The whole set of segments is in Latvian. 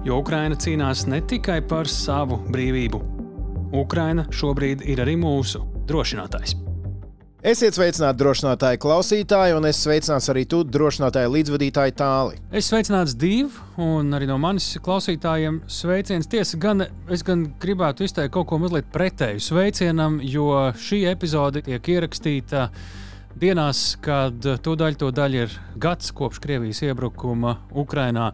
Jo Ukraina cīnās ne tikai par savu brīvību. Ukraina šobrīd ir arī mūsu drošinātājs. Esiet sveicināti drošinātāji klausītāji, un es sveicināts arī tu, drošinātāji līdzvadītāji tāli. Es sveicināts divu, un arī no manis klausītājiem sveiciens. Tiesa, gan es gan gribētu izteikt kaut ko mazliet pretēju sveicienam, jo šī epizode tiek ierakstīta dienās, kad tūdaļ to daļa ir gads kopš Krievijas iebrukuma Ukrainā.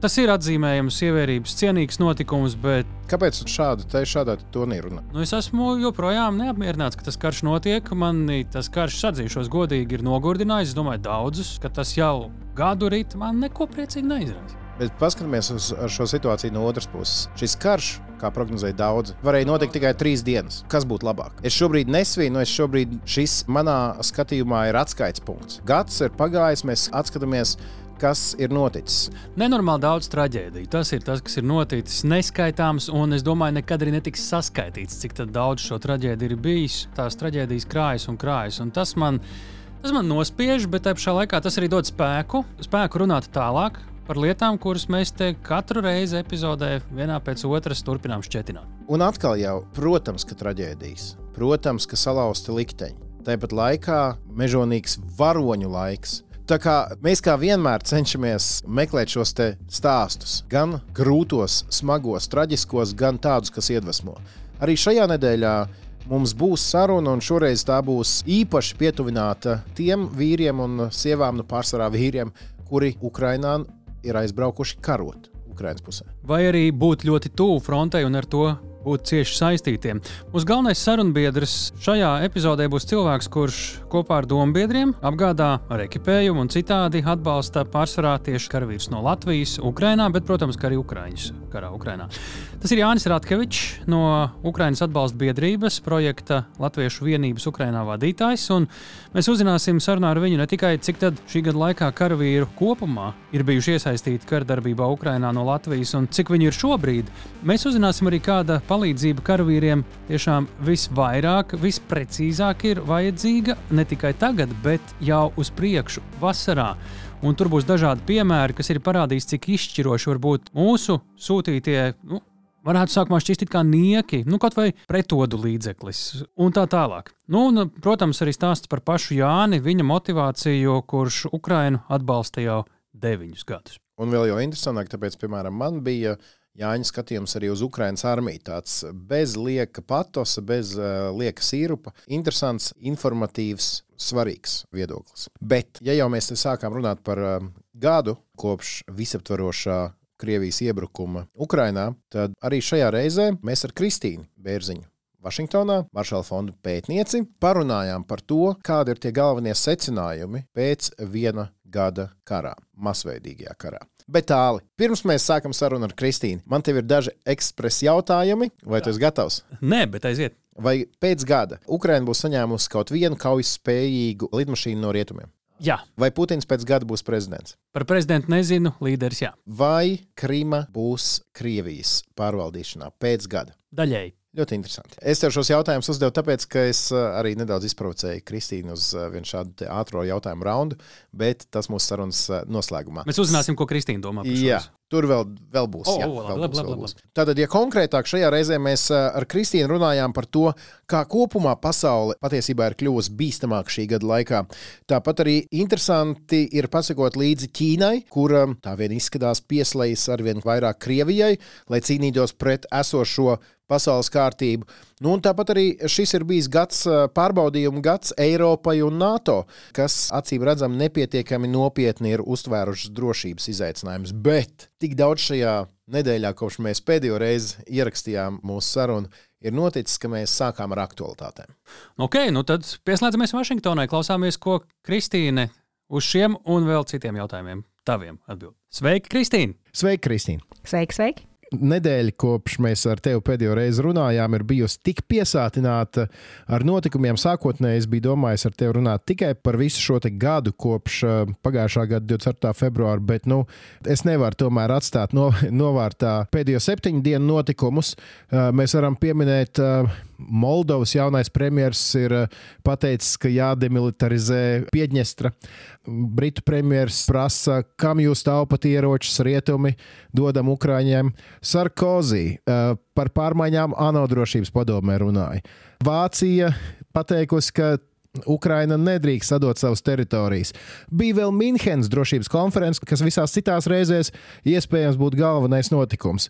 Tas ir atzīmējams, ievērības cienīgs notikums, bet. Kāpēc šādu te šādā tonī runā? Nu, es esmu joprojām neapmierināts, ka tas karš notiek. Man tas karš, atzīšos godīgi, ir nogurdinājis. Es domāju, daudzus, ka tas jau gadu rīt man neko priecīgi neizraisa. Bet paskatāmies uz šo situāciju no otras puses. Šis karš, kā prognozēja daudzi, varēja notikt tikai trīs dienas. Kas būtu labāk? Es šobrīd nesvīnu, es šobrīd šis manā skatījumā ir atskaites punkts. Gads ir pagājis, mēs atskatāmies kas ir noticis. Nenormāli daudz traģēdiju. Tas ir tas, kas ir noticis neskaitāms, un es domāju, nekad arī netiks saskaitīts, cik daudz šo traģēdiju ir bijis. Tās traģēdijas krājas un krājas. Un tas, man, tas man nospiež, bet tajā pašā laikā tas arī dod spēku, spēku runāt tālāk. Par lietām, kuras mēs te katru reizi epizodē, vienā pēc otras, turpinām šķietināt. Un atkal, jau, protams, ka traģēdijas, protams, ka salauzti likteņi. Tāpat laikā mežonīgs varoņu laiks, Tā kā mēs kā vienmēr cenšamies meklēt šos stāstus, gan grūtos, smagos, traģiskos, gan tādus, kas iedvesmo. Arī šajā nedēļā mums būs saruna, un šoreiz tā būs īpaši pietuvināta tiem vīriem un sievām, nu pārsvarā vīriem, kuri Ukrainā ir aizbraukuši karot Ukraiņas pusē. Vai arī būt ļoti tuvu frontei un ar to būt cieši saistītiem. Mūsu galvenais sarunbiedrs šajā epizodē būs cilvēks, kurš kopā ar dombiedriem apgādā ar ekipējumu un citādi atbalsta pārsvarā tieši karavīrus no Latvijas, Ukrainā, bet, protams, arī Ukraiņus karā Ukrainā. Tas ir Jānis Ratkevičs no Ukraiņas atbalsta biedrības projekta Latviešu vienības Ukrainā vadītājs. Mēs uzzināsim sarunā ar viņu ne tikai cik šī gada laikā karavīru kopumā ir bijuši iesaistīti kardarbībā Ukrainā no Latvijas un cik viņi ir šobrīd. Mēs uzzināsim arī kāda palīdzība karavīriem tiešām visvairāk, visprecīzāk ir vajadzīga ne tikai tagad, bet jau uz priekšu, vasarā. Un tur būs dažādi piemēri, kas ir parādījis, cik izšķiroši var būt mūsu sūtītie. Nu, Varētu sākumā šķist kā nieki, nu, kaut vai pretodu līdzeklis, un tā tālāk. Nu, un, protams, arī stāsts par pašu Jāni, viņa motivāciju, kurš Ukrainu atbalsta jau deviņus gadus. Un vēl jau interesantāk, tāpēc, piemēram, man bija Jāņa skatījums arī uz Ukraiņas armiju. Tāds bez lieka patosa, bez uh, lieka sīrupa, interesants, informatīvs, svarīgs viedoklis. Bet, ja jau mēs sākām runāt par uh, gadu kopš visaptvarošā Krievijas iebrukuma Ukrajinā, tad arī šajā reizē mēs ar Kristīnu Bērziņu Vašingtonā, Maršala fonda pētnieci, parunājām par to, kādi ir tie galvenie secinājumi pēc viena gada karā, masveidīgajā karā. Bet tālāk, pirms mēs sākam sarunu ar Kristīnu, man te ir daži ekspresa jautājumi. Vai tu esi gatavs? Nē, bet aiziet. Vai pēc gada Ukraiņa būs saņēmusi kaut vienu kaujas spējīgu lidmašīnu no rietumiem? Jā. Vai Putins pēc gada būs prezidents? Par prezidentu nezinu, līderis jā. Vai Krima būs Krievijas pārvaldīšanā pēc gada? Daļēji. Ļoti interesanti. Es tev šos jautājumus uzdevu, tāpēc, ka es eh, arī nedaudz izprovocēju Kristīnu uz eh, vienu šādu ātrā jautājumu raundu, bet tas mūsu sarunas eh, noslēgumā. Mēs uzzināsim, ko Kristīna domā par šo. Tur vēl, vēl būs. Oh, jā, oh, vēl labi, būs, labi, vēl būs. Tātad, ja konkrētāk šajā reizē mēs ar Kristīnu runājām par to, kā kopumā pasaule patiesībā ir kļuvusi bīstamāka šī gada laikā, tāpat arī interesanti ir pasakot līdzi Ķīnai, kur tā vien izskatās pieslēdzas arvien vairāk Krievijai, lai cīnītos pret esošo pasaules kārtību. Nu, tāpat arī šis ir bijis gads, pārbaudījumu gads Eiropai un NATO, kas acīm redzami nepietiekami nopietni ir uztvērušas drošības izaicinājumus. Bet tik daudz šajā nedēļā, kopš mēs pēdējo reizi ierakstījām mūsu sarunu, ir noticis, ka mēs sākām ar aktualitātēm. Ok, nu tad pieslēdzamies Vašingtonai, klausāmies, ko Kristīne uz šiem un vēl citiem jautājumiem taviem atbild. Sveiki, Kristīne! Sveiki, Kristīne! Sveiki, sveiki! Nedēļa, kopš mēs ar tevi pēdējo reizi runājām, ir bijusi tik piesātināta ar notikumiem. Sākotnēji es biju domājis ar tevi runāt tikai par visu šo gadu, kopš uh, pagājušā gada 24. februāra, bet nu, es nevaru tomēr atstāt no, novārtā pēdējo septiņu dienu notikumus. Uh, mēs varam pieminēt. Uh, Moldovas jaunais premjerministrs ir pateicis, ka jādemilitarizē Piedņestra. Britu premjerministrs prasa, kam jūs taupat ieročus rietumi dodam Ukraiņiem. Sarkozī uh, par pārmaiņām ANO drošības padomē runāja. Vācija pateikusi, ka Ukraina nedrīkst sadot savas teritorijas. Bija vēl Minhenes drošības konference, kas visās citās reizēs iespējams būtu galvenais notikums.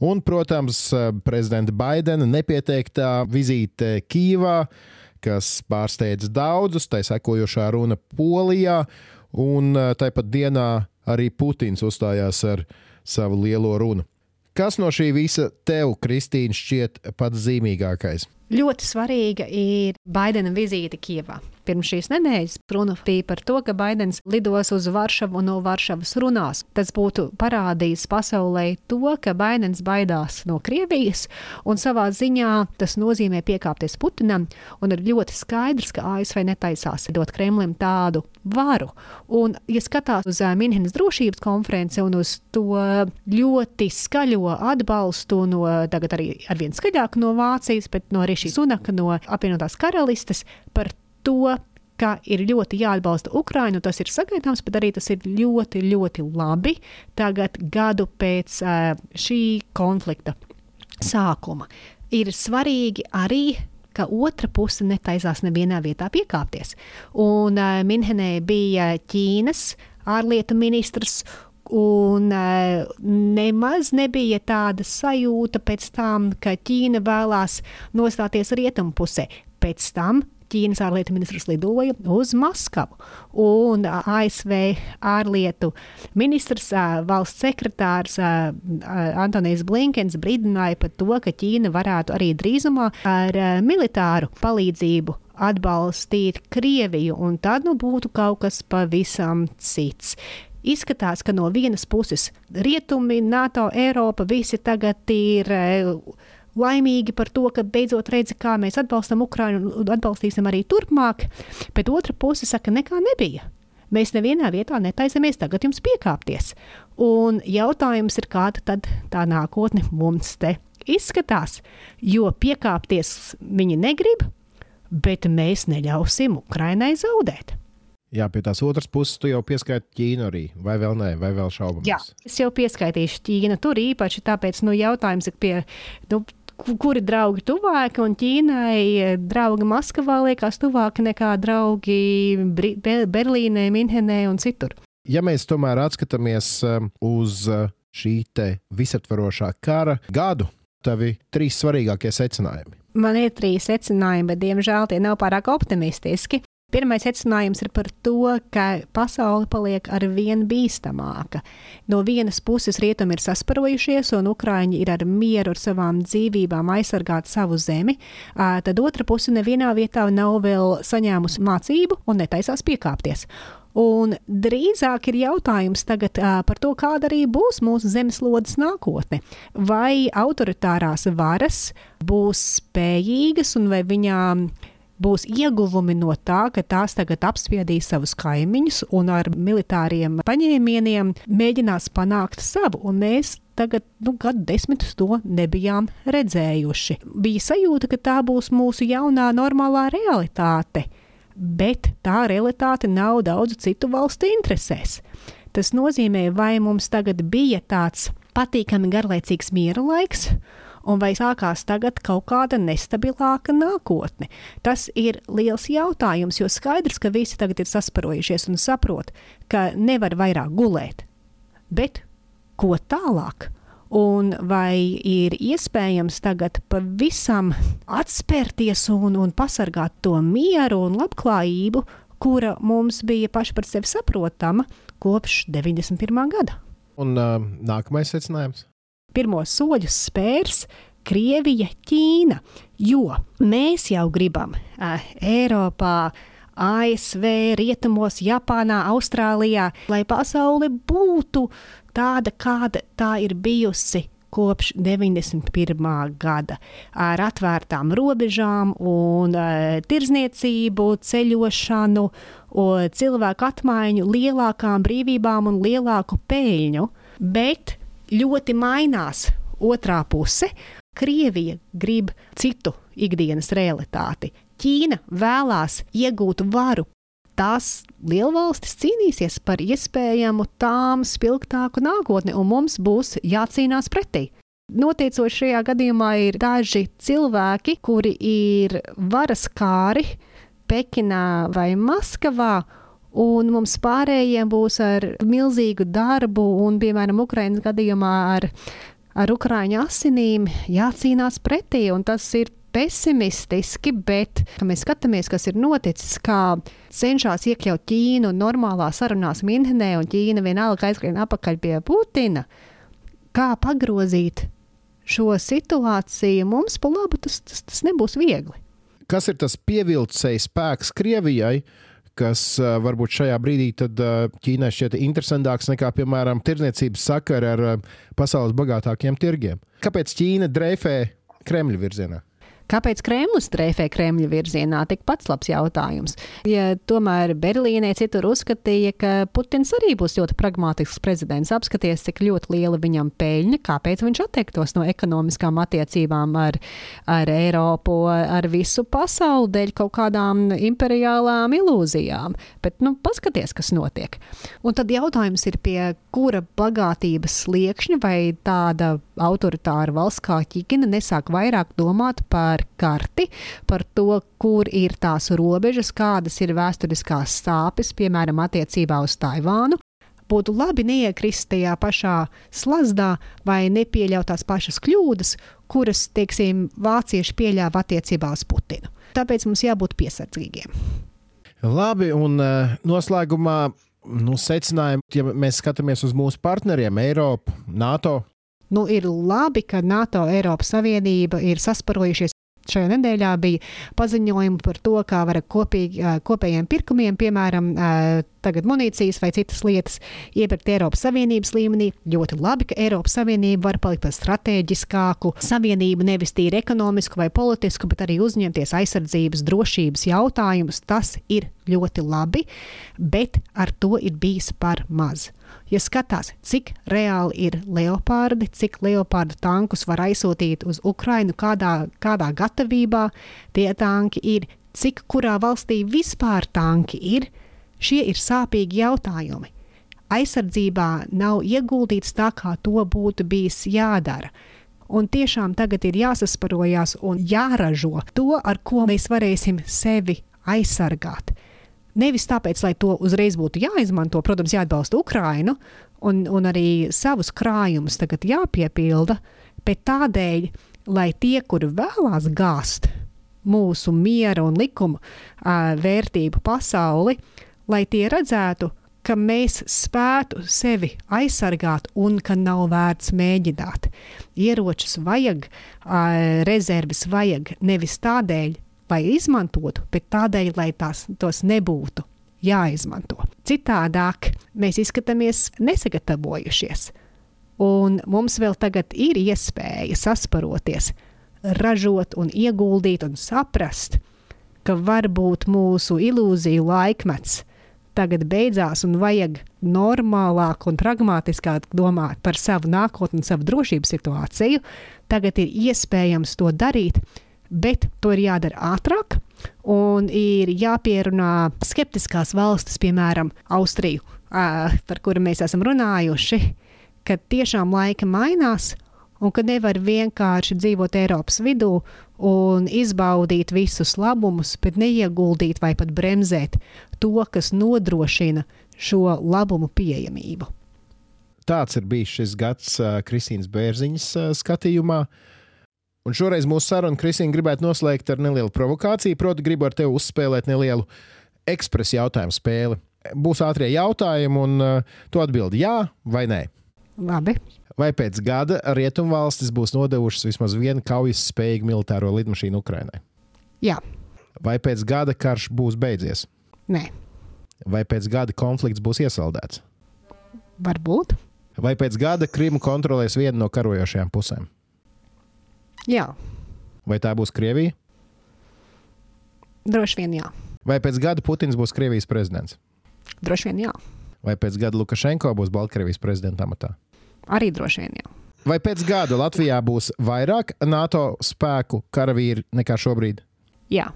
Un, protams, prezidenta Baidena nepieteiktā vizīte Kīvā, kas pārsteidz daudzus, tā sekojošā runa Polijā, un tāpat dienā arī Putins uzstājās ar savu lielo runu. Kas no šī visa tev, Kristīne, šķiet pats zīmīgākais? Ļoti svarīga ir Baidena vizīte Kievā. Pirms šīs nedēļas runa bija par to, ka Baidens lidos uz Varšavu un no Varšavas runās. Tas būtu parādījis pasaulē to, ka Baidens baidās no Krievijas, un savā ziņā tas nozīmē piekāpties Putinam, un ir ļoti skaidrs, ka ASV netaisās dot Kremlim tādu varu. Un, ja skatās uz Minhenes drošības konferenci un uz to ļoti skaļo atbalstu no tagad arī arvien skaļāk no Vācijas, bet no arī šī Sunaka no apvienotās karalistes par to, ka ir ļoti jāatbalsta Ukraina, tas ir sagaidāms, bet arī tas ir ļoti, ļoti labi tagad gadu pēc šī konflikta sākuma. Ir svarīgi arī ka otra puse netaisās nevienā vietā piekāpties. Un uh, Minhenē bija Ķīnas ārlietu ministrs. Un uh, nemaz nebija tāda sajūta pēc tam, ka Ķīna vēlās nostāties rietumu pusē. Pēc tam Ķīnas ārlietu ministrs lidoja uz Maskavu. Un ASV ārlietu ministrs, valsts sekretārs Antonijs Blinkens brīdināja par to, ka Ķīna varētu arī drīzumā ar militāru palīdzību atbalstīt Krieviju, un tad nu būtu kaut kas pavisam cits. Izskatās, ka no vienas puses rietumi, NATO, Eiropa visi tagad ir laimīgi par to, ka beidzot redzi, kā mēs atbalstam Ukrainu un atbalstīsim arī turpmāk, bet otra puse saka, nekā nebija. Mēs nevienā vietā netaisamies tagad jums piekāpties. Un jautājums ir, kāda tad tā nākotne mums te izskatās, jo piekāpties viņi negrib, bet mēs neļausim Ukrainai zaudēt. Jā, pie tās otras puses tu jau pieskaiti Ķīnu arī, vai vēl nē, vai vēl šaubamies? Jā, es jau pieskaitīšu Ķīnu. Tur īpaši tāpēc nu, jautājums ir pie nu, kuri draugi tuvāki, un Ķīnai draugi Maskavā liekas tuvāki nekā draugi Berlīnē, Minhenē un citur. Ja mēs tomēr atskatāmies eh, uz eh, šī visaptvarošā kara gadu, tavi trīs svarīgākie secinājumi. Man ir trīs secinājumi, bet diemžēl tie nav pārāk optimistiski. Pirmais secinājums ir par to, ka pasaule paliek ar vien bīstamāka. No vienas puses rietumi ir sasparojušies, un ukrāņi ir ar mieru ar savām dzīvībām aizsargāt savu zemi, tad otra puse nevienā vietā nav vēl saņēmusi mācību un netaisās piekāpties. Un drīzāk ir jautājums tagad uh, par to, kāda arī būs mūsu zemeslodes nākotne. Vai autoritārās varas būs spējīgas un vai viņām būs ieguvumi no tā, ka tās tagad apspiedīs savus kaimiņus un ar militāriem paņēmieniem mēģinās panākt savu. Un mēs tagad, nu, gadu desmitus to nebijām redzējuši. Bija sajūta, ka tā būs mūsu jaunā normālā realitāte, bet tā realitāte nav daudzu citu valstu interesēs. Tas nozīmē, vai mums tagad bija tāds patīkami garlaicīgs miera laiks, un vai sākās tagad kaut kāda nestabilāka nākotne? Tas ir liels jautājums, jo skaidrs, ka visi tagad ir sasparojušies un saprot, ka nevar vairāk gulēt. Bet ko tālāk? Un vai ir iespējams tagad pavisam atspērties un, un pasargāt to mieru un labklājību, kura mums bija paši par sevi saprotama kopš 91. gada? Un uh, nākamais secinājums? Pirmos soļus spērs Krievija, Ķīna, jo mēs jau gribam uh, Eiropā, ASV, Rietumos, Japānā, Austrālijā, lai pasaule būtu tāda, kāda tā ir bijusi kopš 91. gada ar atvērtām robežām un uh, tirzniecību, ceļošanu, cilvēku apmaiņu, lielākām brīvībām un lielāku peļņu. Bet ļoti mainās otrā puse. Krievija grib citu ikdienas realitāti. Ķīna vēlās iegūt varu tās lielvalstis cīnīsies par iespējamu tām spilgtāku nākotni, un mums būs jācīnās pretī. Noteicoši šajā gadījumā ir daži cilvēki, kuri ir varas kāri Pekinā vai Maskavā, un mums pārējiem būs ar milzīgu darbu, un, piemēram, Ukraiņas gadījumā ar, ar Ukrāņu asinīm jācīnās pretī, un tas ir pesimistiski, bet mēs skatāmies, kas ir noticis, kā cenšas iekļaut Ķīnu normālā sarunās Minhenē, un Ķīna vienalga aizskrien apakaļ pie Putina. Kā pagrozīt šo situāciju mums pa labu, tas, tas, tas nebūs viegli. Kas ir tas pievilcējs spēks Krievijai? Kas varbūt šajā brīdī Ķīnai šķiet interesantāks nekā, piemēram, tirdzniecības sakara ar pasaules bagātākiem tirgiem. Kāpēc Ķīna dreifē Kremļa virzienā? Kāpēc Kremlis streifē Kremļa virzienā? Tik pats labs jautājums. Ja tomēr Berlīnē citur uzskatīja, ka Putins arī būs ļoti pragmātisks prezidents, apskaties, cik ļoti liela viņam peļņa, kāpēc viņš atteiktos no ekonomiskām attiecībām ar, ar Eiropu, ar visu pasauli dēļ kaut kādām imperiālām ilūzijām. Bet, nu, paskaties, kas notiek. Un tad jautājums ir, pie kura bagātības sliekšņa vai tāda autoritāra valsts kā Ķīna nesāk vairāk domāt par par karti, par to, kur ir tās robežas, kādas ir vēsturiskās sāpes, piemēram, attiecībā uz Taivānu. Būtu labi neiekrist tajā pašā slazdā vai nepieļaut tās pašas kļūdas, kuras, teiksim, vācieši pieļāva attiecībā uz Putinu. Tāpēc mums jābūt piesardzīgiem. Labi, un uh, noslēgumā nu, secinājumi, ja mēs skatāmies uz mūsu partneriem, Eiropu, NATO. Nu, ir labi, ka NATO, Eiropas Savienība ir sasparojušies Šajā nedēļā bija paziņojumi par to, kā var kopīgi, kopējiem pirkumiem, piemēram, tagad munīcijas vai citas lietas iepirkt Eiropas Savienības līmenī. Ļoti labi, ka Eiropas Savienība var palikt par strateģiskāku savienību, nevis tīri ekonomisku vai politisku, bet arī uzņemties aizsardzības, drošības jautājumus. Tas ir ļoti labi, bet ar to ir bijis par maz. Ja skatās, cik reāli ir leopardi, cik leopardu tankus var aizsūtīt uz Ukrajinu, kādā, kādā gatavībā tie tanki ir, cik kurā valstī vispār tanki ir, šie ir sāpīgi jautājumi. Aizsardzībā nav ieguldīts tā, kā to būtu bijis jādara. Un tiešām tagad ir jāsasparojās un jāražo to, ar ko mēs varēsim sevi aizsargāt. Nevis tāpēc, lai to uzreiz būtu jāizmanto, protams, jāatbalsta Ukrainu un, un arī savus krājumus tagad jāpiepilda, bet tādēļ, lai tie, kuri vēlās gāzt mūsu miera un likuma vērtību pasauli, lai tie redzētu, ka mēs spētu sevi aizsargāt un ka nav vērts mēģināt. Ieročus vajag, rezerves vajag nevis tādēļ, lai izmantotu, bet tādēļ, lai tās, tos nebūtu jāizmanto. Citādāk mēs izskatāmies nesagatavojušies, un mums vēl tagad ir iespēja sasparoties, ražot un ieguldīt un saprast, ka varbūt mūsu ilūziju laikmets tagad beidzās un vajag normālāk un pragmatiskāk domāt par savu nākotni un savu drošības situāciju. Tagad ir iespējams to darīt, bet to ir jādara ātrāk. Un ir jāpierunā skeptiskās valstis, piemēram, Austriju, par kuru mēs esam runājuši, ka tiešām laika mainās un ka nevar vienkārši dzīvot Eiropas vidū un izbaudīt visus labumus, bet neieguldīt vai pat bremzēt to, kas nodrošina šo labumu pieejamību. Tāds ir bijis šis gads Kristīnas Bērziņas skatījumā. Un šoreiz mūsu sarunu Kristīna gribētu noslēgt ar nelielu provokāciju. Proti, gribu ar tevi uzspēlēt nelielu ekspresu jautājumu spēli. Būs ātrie jautājumi, un uh, tu atbildi jā vai nē. Labi. Vai pēc gada rietumvalstis būs nodevušas vismaz vienu kaujas spējīgu militāro lidmašīnu Ukrainai? Jā. Vai pēc gada karš būs beidzies? Nē. Vai pēc gada konflikts būs iesaldēts? Varbūt. Vai pēc gada Krimu kontrolēs viena no karojošajām pusēm? Jā, Vai tā būs Krievija? droši vien jā. Vai pēc gada Putins būs Krievijas prezidents? Droši vien jā. Vai pēc gada Lukašenko būs Baltkrievijas prezidenta amatā? Arī droši vien jā. Vai pēc gada Latvijā būs vairāk NATO spēku karavīri nekā šobrīd? jā.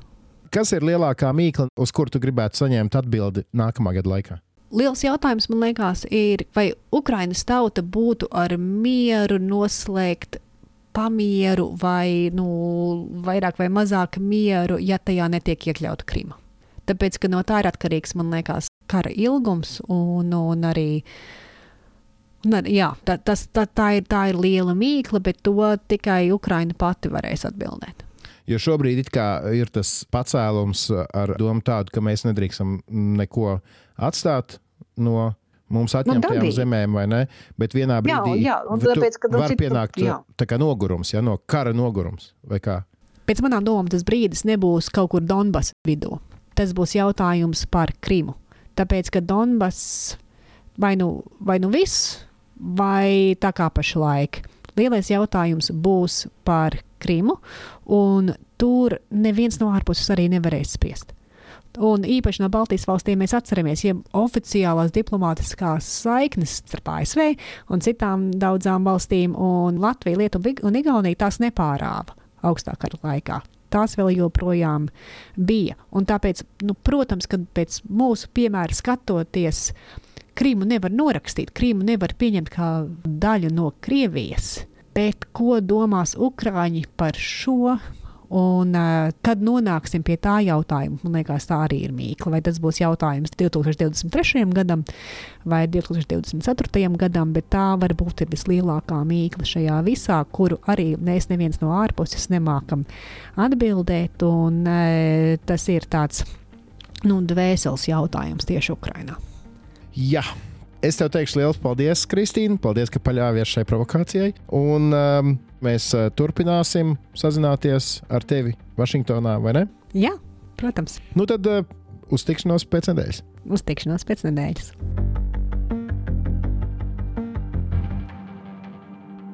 Kas ir lielākā mīkla, uz kuru tu gribētu saņemt atbildi nākamā gada laikā? Liels jautājums man liekas, ir, vai Ukraiņas tauta būtu ar mieru noslēgt pamieru vai nu, vairāk vai mazāk mieru, ja tajā netiek iekļauta Krima. Tāpēc, ka no tā ir atkarīgs, man liekas, kara ilgums un, un arī. Un, jā, tā, tas, tā, tā, ir, tā ir liela mīkla, bet to tikai Ukraina pati varēs atbildēt. Jo šobrīd ir tas pacēlums ar domu tādu, ka mēs nedrīkstam neko atstāt no mums atņemtajām dabīgi. zemēm, vai ne? Bet vienā Jā, brīdī jā, un tu- tāpēc, nu, var citu- pienākt jā. tā kā nogurums, ja, no kara nogurums. vai kā? Pēc manām domām, tas brīdis nebūs kaut kur Donbass vidū. Tas būs jautājums par Krimu. Tāpēc, ka Donbass vai nu, vai nu viss, vai tā kā pašlaik. Lielais jautājums būs par Krimu, un tur neviens no ārpuses arī nevarēs spiest. Un īpaši no Baltijas valstīm mēs atceramies, ja oficiālās diplomātiskās saiknes starp ASV un citām daudzām valstīm, un Latvija, Lietuva un Igaunija tās nepārāva augstā kara laikā. Tās vēl joprojām bija. Un tāpēc, nu, protams, ka pēc mūsu piemēra skatoties, Krīmu nevar norakstīt, Krīmu nevar pieņemt kā daļu no Krievijas. Bet ko domās Ukrāņi par šo? Un, uh, kad nonāksim pie tā jautājuma, man liekas, tā arī ir mīkla. Vai tas būs jautājums 2023. gadam vai 2024. gadam, bet tā varbūt ir vislielākā mīkla šajā visā, kuru arī mēs neviens no ārpuses nemākam atbildēt. Un, uh, tas ir tāds nu, dvēseles jautājums tieši Ukrainā. Jā. Es tev teikšu liels paldies, Kristīne. Paldies, ka paļāvies šai provokācijai. Un um, mēs uh, turpināsim sazināties ar tevi Vašingtonā, vai ne? Jā, protams, Nu tad uh, uz tikšanos pēc nedēļas. uz tikšanos pēc nedēļas.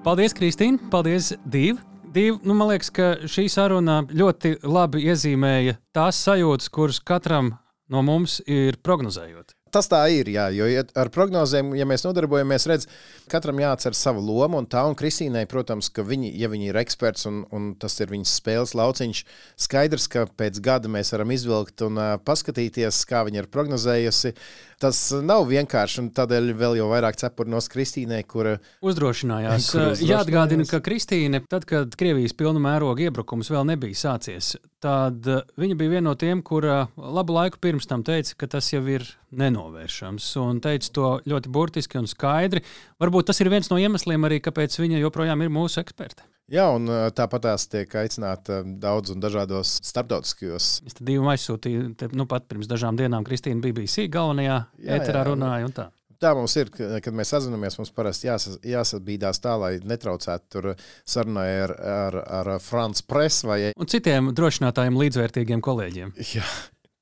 Paldies, Kristīne! Paldies, Dīva! Divi, nu, man liekas, ka šī saruna ļoti labi iezīmēja tās sajūtas, kuras katram no mums ir prognozējot. Tas tā ir, jā, jo ar prognozēm, ja mēs nodarbojamies, redz, katram jāatcer savu lomu. Un tā, un Kristīnai, protams, ka viņi, ja viņi ir eksperts un, un tas ir viņas spēles lauciņš, skaidrs, ka pēc gada mēs varam izvilkt un uh, paskatīties, kā viņa ir prognozējusi. Tas nav vienkārši, tādēļ vēl jau vairāk cepurnos Kristīnai, kura Uzdrošinājās. Kur uzdrošinājās? Jāatgādina, ka Kristīne, tad, kad Krievijas pilna mēroga iebrukums vēl nebija sācies, tad eh, viņa bija viena no tiem, kura labu laiku pirms tam teica, ka tas jau ir nenovēršams. Un teica to ļoti burtiski un skaidri. Varbūt tas ir viens no iemesliem arī, kāpēc viņa joprojām ir mūsu eksperte. Jā, un uh, tāpat tās tiek aicināta daudz un dažādos starptautiskajos. Es te divu aizsūtīju, te, nu pat pirms dažām dienām Kristīna BBC galvenajā Jā, ēterā runāja un tā. Tā mums ir, ka- kad mēs sazināmies, mums parasti jāsa, jāsabīdās tā, lai netraucētu tur sarunai ar, ar, ar France Press vai Un citiem drošinātājiem līdzvērtīgiem kolēģiem. Jā,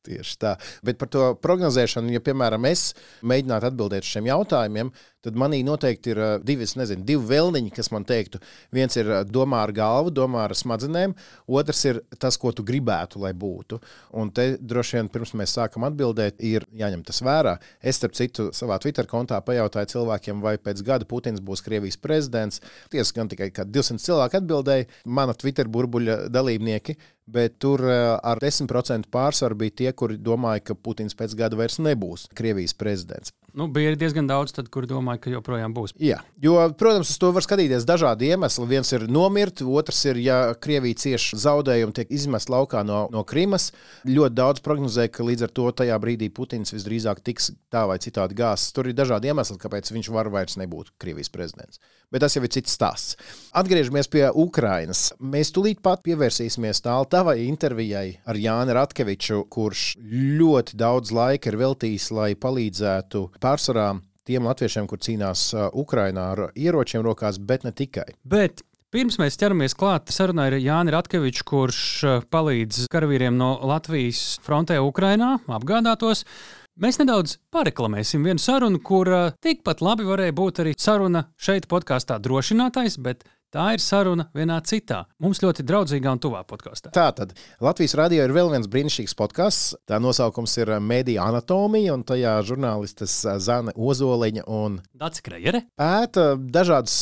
tieši tā. Bet par to prognozēšanu, ja, piemēram, es mēģinātu atbildēt uz šiem jautājumiem, tad manī noteikti ir divi, nezinu, divi vēlniņi, kas man teiktu. Viens ir domā ar galvu, domā ar smadzenēm, otrs ir tas, ko tu gribētu, lai būtu. Un te droši vien pirms mēs sākam atbildēt, ir jāņem tas vērā. Es, starp citu, savā Twitter kontā pajautāju cilvēkiem, vai pēc gada Putins būs Krievijas prezidents. Tiesa gan tikai 200 cilvēku atbildēja, mana Twitter burbuļa dalībnieki. Bet tur ā, ar 10% pārsvaru bija tie, kuri domāja, ka Putins pēc gada vairs nebūs Krievijas prezidents. Nu, bija diezgan daudz, tad, kur domāju, ka joprojām būs. Jā, jo, protams, uz to var skatīties dažādi iemesli. Viens ir nomirt, otrs ir, ja Krievija cieš zaudējumu, tiek izmest laukā no, no Krimas. Ļoti daudz prognozē, ka līdz ar to tajā brīdī Putins visdrīzāk tiks tā vai citādi gāzts. Tur ir dažādi iemesli, kāpēc viņš var vairs nebūt Krievijas prezidents. Bet tas jau ir cits stāsts. Atgriežamies pie Ukrainas. Mēs tūlīt pat pievērsīsimies tālāk tavai intervijai ar Jānu Ratkeviču, kurš ļoti daudz laika ir veltījis, lai palīdzētu pārsvarā tiem latviešiem, kur cīnās uh, Ukrainā ar ieročiem rokās, bet ne tikai. Bet pirms mēs ķeramies klāt sarunai ar Jāni Ratkeviču, kurš eh, palīdz karavīriem no Latvijas frontē Ukrainā apgādātos. Mēs nedaudz pareklamēsim vienu sarunu, kur tikpat labi varēja būt arī saruna šeit, podkāstā drošinātais, bet Tā ir saruna vienā citā, mums ļoti draudzīgā un tuvā podkāstā. Tā tad Latvijas radio ir vēl viens brīnišķīgs podkāsts. Tā nosaukums ir Mēdīja anatomija, un tajā žurnālistes Zana Ozoliņa un Dārsa Krejere pēta dažādus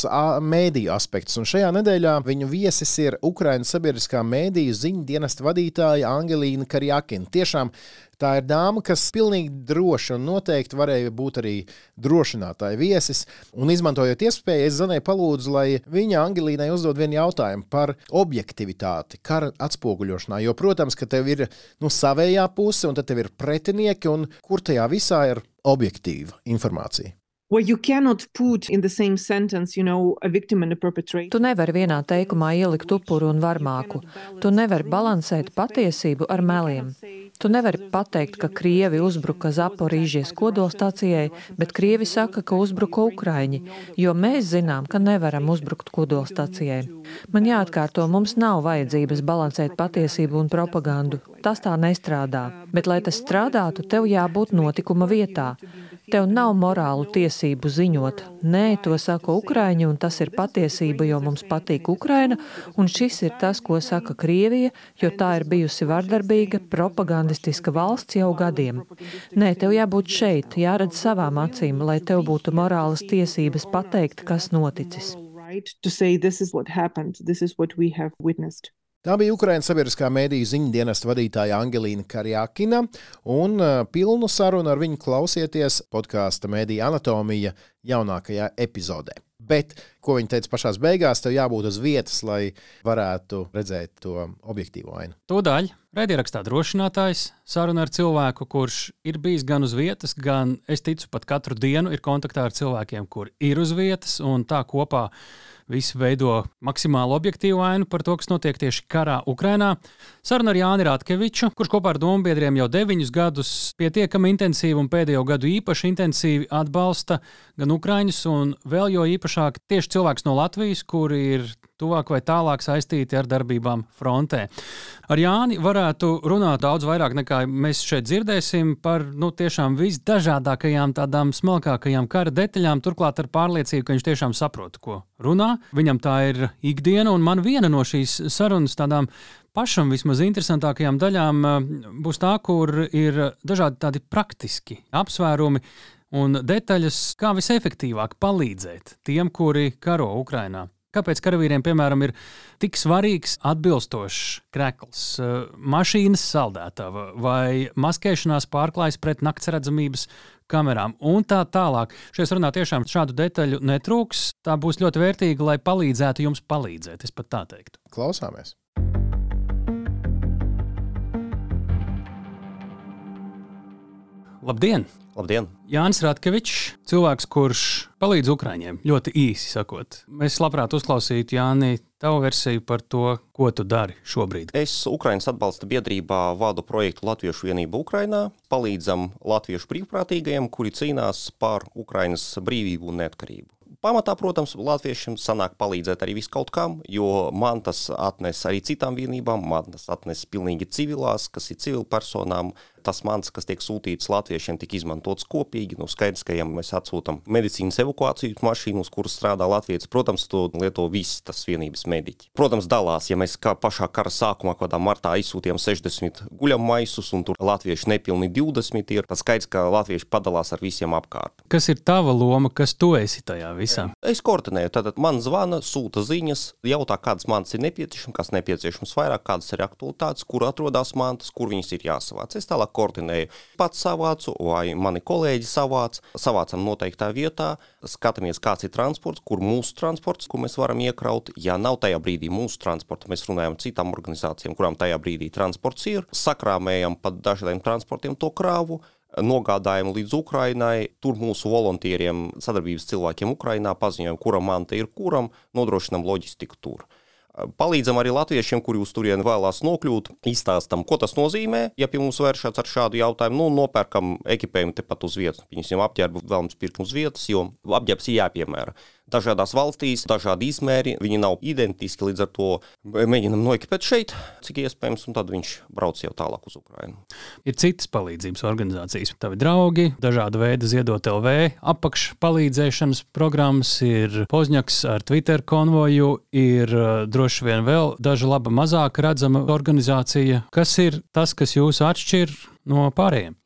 mēdīju aspektus. Un šajā nedēļā viņu viesis ir Ukraiņas sabiedriskā mēdīju ziņu dienesta vadītāja Angelīna Karjakina. Tiešām Tā ir dāma, kas pilnīgi droši un noteikti varēja būt arī drošinātāja viesis. Un, izmantojot iespēju, es Zanai palūdzu, lai viņa Angelīnai uzdod vienu jautājumu par objektivitāti, kara atspoguļošanā. Jo, protams, ka tev ir nu, savējā puse, un tad tev ir pretinieki, un kur tajā visā ir objektīva informācija. Well, you cannot put in the same sentence, you know, a victim and a perpetrator. Tu nevari vienā teikumā ielikt upuru un varmāku. Tu nevari balansēt patiesību ar meliem. Tu nevari pateikt, ka Krievi uzbruka Zaporīžies kodolstācijai, bet Krievi saka, ka uzbruka Ukraiņi, jo mēs zinām, ka nevaram uzbrukt kodolstācijai. Man jāatkārto, mums nav vajadzības balansēt patiesību un propagandu. Tas tā nestrādā. Bet, lai tas strādātu, tev jābūt notikuma vietā. Tev nav morālu tiesību ziņot. Nē, to saka Ukraiņi, un tas ir patiesība, jo mums patīk Ukraina, un šis ir tas, ko saka Krievija, jo tā ir bijusi vardarbīga, propagandistiska valsts jau gadiem. Nē, tev jābūt šeit, jāredz savām acīm, lai tev būtu morālas tiesības pateikt, kas noticis. To say this is what happened, this is what we have witnessed. Tā bija Ukraiņas sabiedriskā mēdīņu ziņu dienesta vadītāja Angelīna Karjakina, un pilnu sarunu ar viņu klausieties podkāstu Mēdīņa anatomija jaunākajā epizodē. Bet, ko viņa teica pašā beigās, tev jābūt uz vietas, lai varētu redzēt to objektīvo ainu. Tūdaļ raidierakstā drošinātājs saruna ar cilvēku, kurš ir bijis gan uz vietas, gan, es ticu, pat katru dienu ir kontaktā ar cilvēkiem, kur ir uz vietas un tā kopā Visi veido maksimāli objektīvu ainu par to, kas notiek tieši karā Ukrajinā. Saruna ar Jāni Rātkeviču, kurš kopā ar dombiedriem jau deviņus gadus pietiekami intensīvi un pēdējo gadu īpaši intensīvi atbalsta gan Ukraiņus, un vēl jo īpašāk tieši cilvēks no Latvijas, kuri ir tuvāk vai tālāk saistīti ar darbībām frontē. Ar Jāni varētu runāt daudz vairāk nekā mēs šeit dzirdēsim par nu, tiešām visdažādākajām, tādām smalkākajām kara detaļām, turklāt ar pārliecību, ka viņš tiešām saprot, ko runā. Viņam tā ir ikdiena, un man viena no šīs sarunas tādām pašam vismaz interesantākajām daļām eh, būs tā, kur ir dažādi tādi praktiski apsvērumi un detaļas, kā visefektīvāk palīdzēt tiem, kuri karo Ukrajinā. Kāpēc karavīriem, piemēram, ir tik svarīgs atbilstošs krekls, eh, mašīnas saldētava vai maskēšanās pārklājas pret naktsredzamības kamerām un tā tālāk. Šajā runā tiešām šādu detaļu netrūks. Tā būs ļoti vērtīga, lai palīdzētu jums palīdzēt, es pat tā teiktu. Klausāmies! Labdien! Labdien! Jānis Ratkevičs, cilvēks, kurš palīdz Ukrāņiem, ļoti īsi sakot. Mēs labprāt uzklausītu Jāni tavu versiju par to, ko tu dari šobrīd. Es Ukraiņas atbalsta biedrībā vadu projektu Latviešu vienība Ukrainā. Palīdzam latviešu brīvprātīgajiem, kuri cīnās par Ukraiņas brīvību un neatkarību. Pamatā, protams, latviešiem sanāk palīdzēt arī viskaut kam, jo man tas atnes arī citām vienībām, man tas atnes pilnīgi civilās, kas ir civilpersonām, tas mans, kas tiek sūtīts latviešiem, tika izmantots kopīgi. Nu, skaidrs, ka, ja mēs atsūtām medicīnas evakuācijas mašīnu, uz kuras strādā Latvijas, protams, to lieto visi tas vienības mediķi. Protams, dalās, ja mēs kā pašā kara sākumā, kādā martā izsūtījām 60 guļamaisus, un tur latvieši nepilni 20 ir, tad skaidrs, ka latvieši padalās ar visiem apkārt. Kas ir tava loma, kas tu esi tajā visā? Es koordinēju, tad man zvana, sūta ziņas, jautā, kādas manas ir nepieciešamas, kas nepieciešams vairāk, kādas ir aktualitātes, kur atrodas mantas, kur viņas ir jāsavāc. Es tālāk koordinēju. Pats savācu, vai mani kolēģi savāc, savācam noteiktā vietā, skatāmies, kāds ir transports, kur mūsu transports, ko mēs varam iekraut. Ja nav tajā brīdī mūsu transporta, mēs runājam citām organizācijām, kurām tajā brīdī transports ir, sakrāmējam pa dažādiem transportiem to krāvu nogādājam līdz Ukrainai. Tur mūsu volontieriem, sadarbības cilvēkiem Ukrainā paziņojam, kura manta ir kuram, nodrošinam loģistiku tur. Palīdzam arī latviešiem, kuri uz turieni vēlās nokļūt, izstāstam, ko tas nozīmē. Ja pie mums vēršas ar šādu jautājumu, nu, nopērkam ekipējumu tepat uz vietas. Viņus jau apģērbu vēlams pirkt uz vietas, jo apģērbs ir jāpiemēra. Dažādās valstīs, dažādi izmēri, viņi nav identiski, līdz ar to mēģinam noekipēt šeit, cik iespējams, un tad viņš brauc jau tālāk uz Ukrajinu. Ir citas palīdzības organizācijas, tavi draugi, dažāda veida ziedot LV, apakšpalīdzēšanas programmas, ir Pozņaks ar Twitter konvoju, ir uh, droši vien vēl daža laba mazāk redzama organizācija. Kas ir tas, kas jūs atšķir no pārējiem?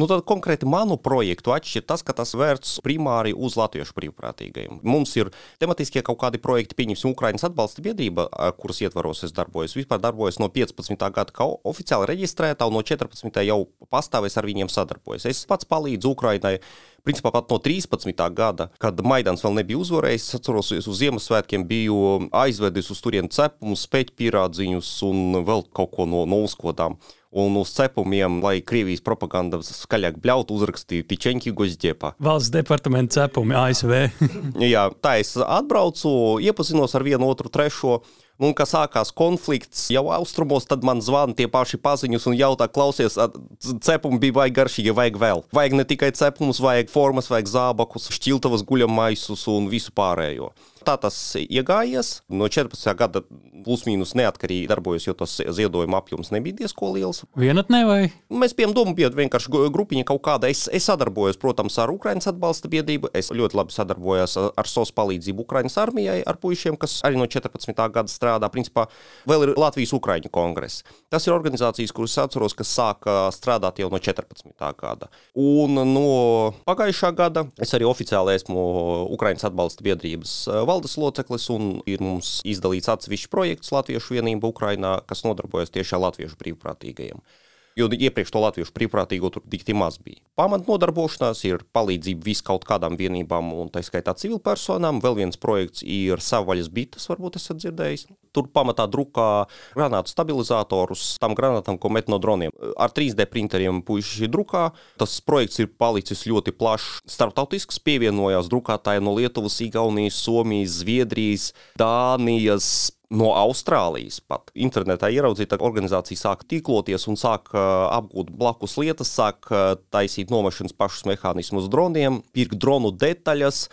Nu, tad konkrēti manu projektu atšķir tas, ka tas vērts primāri uz latviešu brīvprātīgajiem. Mums ir tematiskie kaut kādi projekti, pieņemsim, Ukraiņas atbalsta biedrība, kuras ietvaros es darbojos. Vispār darbojos no 15. gada kā oficiāli reģistrētā, un no 14. jau pastāvēs ar viņiem sadarbojos. Es pats palīdzu Ukraiņai principā pat no 13. gada, kad Maidans vēl nebija uzvarējis. Es atceros, es uz Ziemassvētkiem biju aizvedis uz turieni cepumus, spēķpierādziņus un vēl kaut ko no, no uzkodām. Un uz cepumiem, lai Krievijas propaganda skaļāk bļautu, uzrakstīja Pičenki Gozdepa. Valsts departamenta cepumi ASV. Jā, tā es atbraucu, iepazinos ar vienu, otru, trešo. Un, kad sākās konflikts jau austrumos, tad man zvana tie paši paziņas un jautā, klausies, cepumi bija vajag garšīgi, vajag vēl. Vajag ne tikai cepumus, vajag formas, vajag zābakus, šķiltavas guļamaisus un visu pārējo. Tā tas iegājies. No 14. gada plus-mínus neatkarīgi darbojos, jo tas ziedojuma apjoms nebija diezko liels. Vienatnē vai? Mēs bijām domu biedri, vienkārši grupiņa kaut kāda. Es, es sadarbojos, protams, ar Ukraiņas atbalsta biedrību. Es ļoti labi sadarbojos ar SOS palīdzību Ukraiņas armijai, ar puišiem, kas arī no 14. gada strādā. Principā vēl ir Latvijas Ukraiņu kongress. Tas ir organizācijas, kuras atceros, kas sāka strādāt jau no 14. gada. Un no pagājušā gada es arī oficiāli esmu Ukraiņas atbalsta biedrības valsts valdes loceklis un ir mums izdalīts atsevišķs projekts Latviešu vienība Ukrainā, kas nodarbojas tieši ar latviešu brīvprātīgajiem jo iepriekš to latviešu brīvprātīgo tur tik maz bija. Pamat nodarbošanās ir palīdzība viskaut kādām vienībām, un tā skaitā civilpersonām. Vēl viens projekts ir savvaļas bites, varbūt esat dzirdējis. Tur pamatā drukā granātu stabilizatorus tam granātam, ko met no droniem. Ar 3D printeriem puiši drukā. Tas projekts ir palicis ļoti plašs. Startautisks pievienojās drukātāji no Lietuvas, Igaunijas, Somijas, Zviedrijas, Dānijas, no Austrālijas pat. Internetā ieraudzīta organizācija sāk tīkloties un sāk apgūt blakus lietas, sāk taisīt nomešanas pašus mehānismus droniem, pirkt dronu detaļas,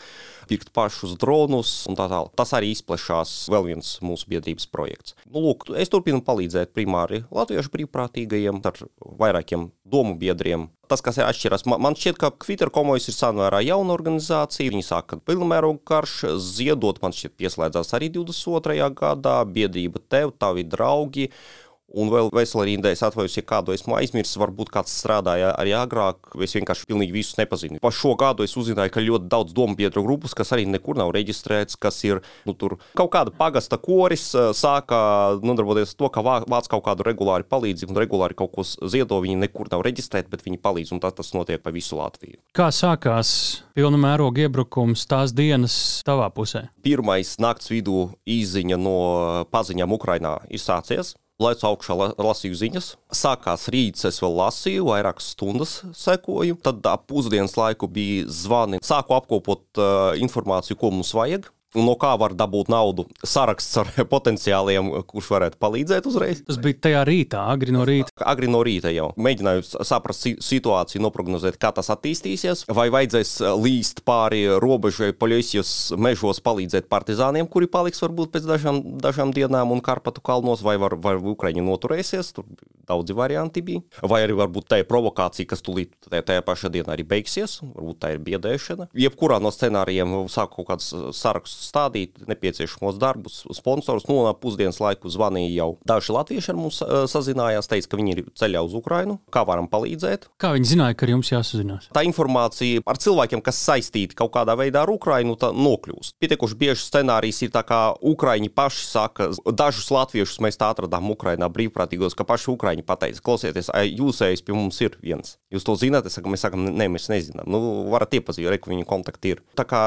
pirkt pašus dronus un tā tālāk. Tas arī izplešās vēl viens mūsu biedrības projekts. Nu, lūk, es turpinu palīdzēt primāri latviešu brīvprātīgajiem ar vairākiem domu biedriem. Tas, kas ir atšķirās, man šķiet, ka Twitter komojas ir samērā jauna organizācija. Viņi sāka pilnmērogu karš, ziedot, man šķiet, pieslēdzās arī 22. gadā, biedrība tev, tavi draugi. Un vēl vesela rinda, es atvainojos, ja kādu esmu aizmirsis, varbūt kāds strādāja arī agrāk, es vienkārši pilnīgi visus nepazinu. Pa šo gadu es uzzināju, ka ļoti daudz domu biedru grupas, kas arī nekur nav reģistrēts, kas ir nu, tur kaut kāda pagasta koris, sāka nodarboties ar to, ka vāc kaut kādu regulāru palīdzību un regulāri kaut ko ziedo. Viņi nekur nav reģistrēti, bet viņi palīdz, un tas, tas notiek pa visu Latviju. Kā sākās pilna mēroga iebrukums tās dienas tavā pusē? Pirmais nakts vidū īziņa no paziņām Ukrainā ir sācies. Laicu augšā, lasīju ziņas. Sākās rīts, es vēl lasīju, vairākas stundas sekoju. Tad ap pusdienas laiku bija zvani. Sāku apkopot uh, informāciju, ko mums vajag no kā var dabūt naudu. Saraksts ar potenciāliem, kurš varētu palīdzēt uzreiz. Tas bija tajā rītā, agri no rīta. Agri no rīta jau. Mēģināju saprast situāciju, noprognozēt, kā tas attīstīsies. Vai vajadzēs līst pāri robežai Poļoisijas mežos palīdzēt partizāniem, kuri paliks varbūt pēc dažām, dažām dienām un Karpatu kalnos, vai var, var Ukraiņi noturēsies. Tur daudzi varianti bija. Vai arī varbūt tā ir provokācija, kas tūlīt tajā pašā dienā arī beigsies. Varbūt tā ir biedēšana. Jebkurā no scenārijiem sāk kaut kāds saraksts stādīt nepieciešamos darbus, sponsorus. No nu, pusdienas laiku zvanīja jau daži latvieši ar mums sazinājās, teica, ka viņi ir ceļā uz Ukrajinu, kā varam palīdzēt. Kā viņi zināja, ka ar jums jāsazinās? Tā informācija ar cilvēkiem, kas saistīti kaut kādā veidā ar Ukrajinu, nokļūst. Pietiekuši bieži scenārijs ir tā, kā Ukraiņi paši saka, dažus latviešus mēs tā atradām Ukrajinā brīvprātīgos, ka paši Ukraiņi pateica, klausieties, jūsējais pie mums ir viens. Jūs to zināt, es saku, mēs sakam, nē, mēs nezinām. Nu, varat iepazīt, re, ka viņu kontakti ir. Tā kā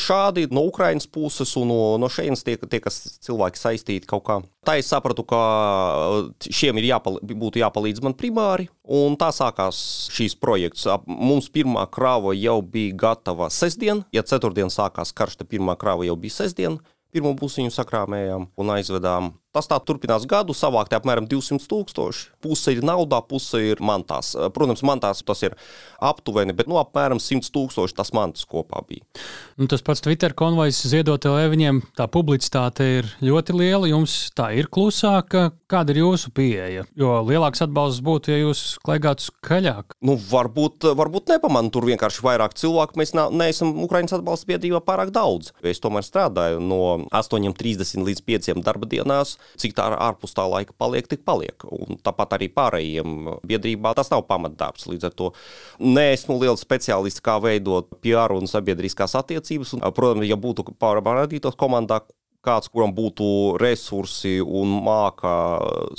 šādi no Ukraiņas puses un no, no šejienes tie, tie, kas cilvēki saistīti kaut kā. Tā es sapratu, ka uh, šiem ir jāpal būtu jāpalīdz man primāri, un tā sākās šīs projekts. Mums pirmā krāva jau bija gatava sestdien, ja ceturtdien sākās karš, tad pirmā krāva jau bija sestdien. Pirmo būsiņu sakrāmējām un aizvedām Tas tā turpinās gadu, savākt apmēram 200 tūkstoši. Puse ir naudā, puse ir mantās. Protams, mantās tas ir aptuveni, bet nu, apmēram 100 tūkstoši tas mantas kopā bija. Nu, tas pats Twitter konvojs ziedot viņiem, tā publicitāte ir ļoti liela. Jums tā ir klusāka. Kāda ir jūsu pieeja? Jo lielāks atbalsts būtu, ja jūs klaigātu skaļāk. Nu, varbūt, varbūt nepamanu, tur vienkārši vairāk cilvēku. Mēs neesam Ukraiņas atbalsta biedrībā pārāk daudz. Es tomēr strādāju no 8.30 līdz 5 darba dienās cik tā ārpus tā laika paliek, tik paliek. Un tāpat arī pārējiem biedrībā tas nav pamatdarbs. Līdz ar to neesmu liels speciālists, kā veidot PR un sabiedriskās attiecības. Un, protams, ja būtu pārādītos komandā, kāds, kuram būtu resursi un māca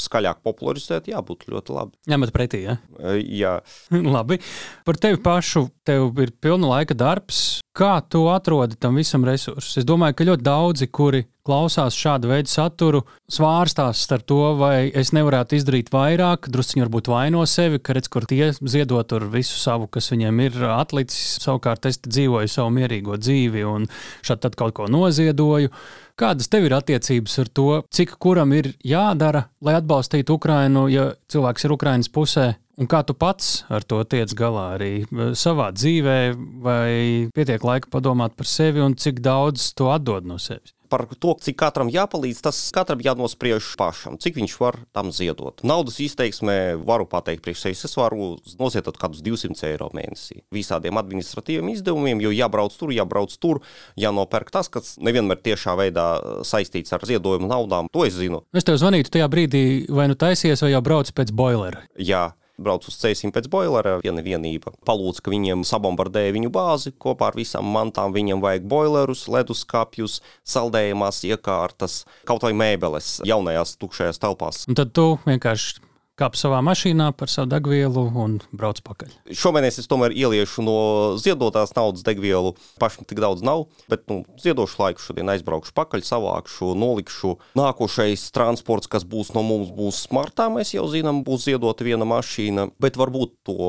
skaļāk popularizēt, jā, būtu ļoti labi. Ņemat pretī, ja? jā. labi. Par tevi pašu, tev ir pilna laika darbs. Kā tu atrodi tam visam resursus? Es domāju, ka ļoti daudzi, kuri klausās šādu veidu saturu, svārstās starp to, vai es nevarētu izdarīt vairāk, druskuļi varbūt vaino sevi, ka redz, kur tie ziedot tur visu savu, kas viņiem ir atlicis. Savukārt es dzīvoju savu mierīgo dzīvi un šādi kaut ko noziedoju. Kādas tev ir attiecības ar to, cik kuram ir jādara, lai atbalstītu Ukrainu, ja cilvēks ir Ukraiņas pusē? Un kā tu pats ar to tiec galā arī eh, savā dzīvē, vai pietiek laika padomāt par sevi un cik daudz to atdod no sevis? Par to, cik katram jāpalīdz, tas katram jānospriež pašam, cik viņš var tam ziedot. Naudas izteiksmē varu pateikt priekš sevis, es varu noziedot kādus 200 eiro mēnesī. Visādiem administratīviem izdevumiem, jo jābrauc tur, jābrauc tur, jānopērk tas, kas nevienmēr tiešā veidā saistīts ar ziedojumu naudām. To es zinu. Es tev zvanītu tajā brīdī, vai nu taisies, vai jau brauc pēc boilera. Jā brauc uz ceļiem pēc boilera. Viena vienība palūdz, ka viņiem sabombardēja viņu bāzi kopā ar visām mantām. Viņiem vajag boilerus, leduskapjus, saldējumās iekārtas, kaut vai mēbeles jaunajās tukšajās telpās. Un tad tu vienkārši kāp savā mašīnā par savu degvielu un brauc pakaļ. Šomēnes es tomēr ieliešu no ziedotās naudas degvielu. Pašam tik daudz nav, bet nu, ziedošu laiku šodien aizbraukšu pakaļ, savākšu, nolikšu. Nākošais transports, kas būs no mums, būs smartā. Mēs jau zinām, būs ziedota viena mašīna, bet varbūt to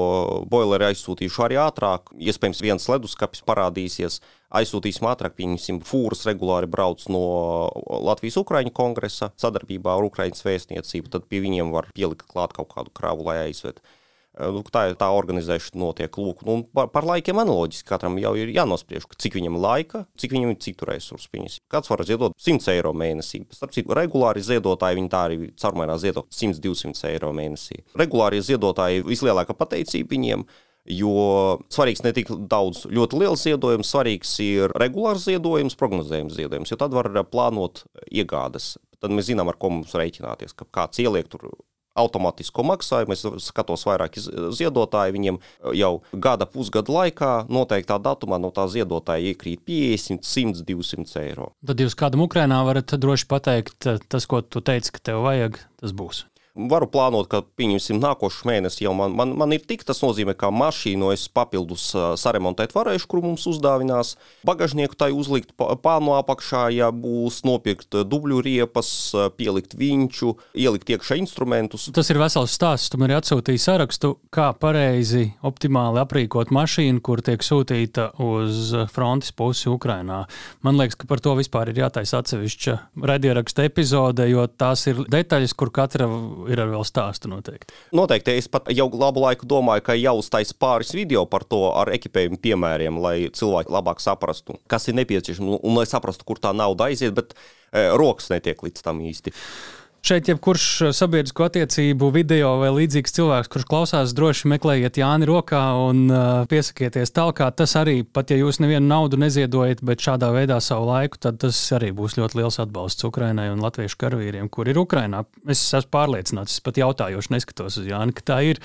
boileri aizsūtīšu arī ātrāk. Iespējams, viens leduskapis parādīsies aizsūtīsim ātrāk, pieņemsim, fūras regulāri brauc no Latvijas-Ukraiņu kongresa sadarbībā ar Ukraiņas vēstniecību, tad pie viņiem var pielikt klāt kaut kādu kravu, lai aizved. Nu, tā ir tā organizēšana, notiek. Lūk, nu, par, par laikiem analoģiski katram jau ir jānospriež, cik viņam ir laika, cik viņam ir citu resursu. Viņas. Kāds var ziedot 100 eiro mēnesī. Starp citu, regulāri ziedotāji viņi tā arī caurmērā ziedot 100-200 eiro mēnesī. Regulāri ziedotāji vislielākā pateicība viņiem Jo svarīgs ne tik daudz ļoti liels ziedojums, svarīgs ir regulārs ziedojums, prognozējums ziedojums, jo tad var plānot iegādes. Tad mēs zinām, ar ko mums rēķināties, kāds ieliek tur automātisko maksājumu. Es skatos vairāk ziedotāji, viņiem jau gada pusgada laikā noteiktā datumā no tā ziedotāja iekrīt 50, 100, 200 eiro. Tad jūs kādam Ukrainā varat droši pateikt, tas, ko tu teici, ka tev vajag, tas būs varu plānot, ka, pieņemsim, nākošu mēnesi jau man, man, man ir tik. Tas nozīmē, ka mašīnu es papildus saremontēt varēšu, kur mums uzdāvinās. Bagažnieku tai uzlikt pānu apakšā, ja būs nopirkt dubļu riepas, pielikt viņu, ielikt iekšā instrumentus. Tas ir vesels stāsts. Tu man arī atsūtīji sarakstu, kā pareizi, optimāli aprīkot mašīnu, kur tiek sūtīta uz frontes pusi Ukrajinā. Man liekas, ka par to vispār ir jātaisa atsevišķa radioraksta epizode, jo tās ir detaļas, kur katra ir arī vēl stāstu noteikti. Noteikti. Es pat jau labu laiku domāju, ka jāuztais pāris video par to ar ekipējumu piemēriem, lai cilvēki labāk saprastu, kas ir nepieciešams un lai saprastu, kur tā nauda aiziet, bet e, rokas netiek līdz tam īsti. Šeit jebkurš eh, sabiedrisko attiecību video vai līdzīgs cilvēks, kurš klausās, droši meklējiet Jāni rokā un uh, piesakieties tālāk. Tas arī, pat ja jūs nevienu naudu neziedojat, bet šādā veidā savu laiku, tad tas arī būs ļoti liels atbalsts Ukrainai un latviešu karavīriem, kur ir Ukrainā. Es esmu pārliecināts, es pat jautājoši neskatos uz Jāni, ka tā ir.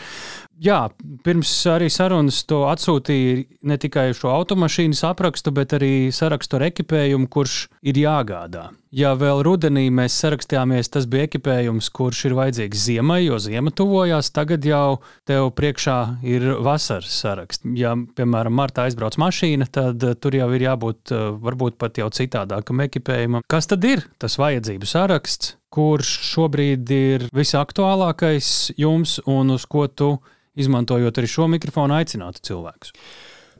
Jā, pirms arī sarunas to atsūtīja ne tikai šo automašīnas aprakstu, bet arī sarakstu ar ekipējumu, kurš ir jāgādā. Ja vēl rudenī mēs sarakstījāmies, tas bija ekipējums, kurš ir vajadzīgs ziemai, jo ziema tuvojās. Tagad jau tev priekšā ir vasaras saraksts. Ja, piemēram, martā aizbrauc mašīna, tad uh, tur jau ir jābūt uh, varbūt pat jau citādākam ekipējumam. Kas tad ir tas vajadzību saraksts, kurš šobrīd ir visaktuālākais jums un uz ko tu izmantojot arī šo mikrofonu aicinātu cilvēkus?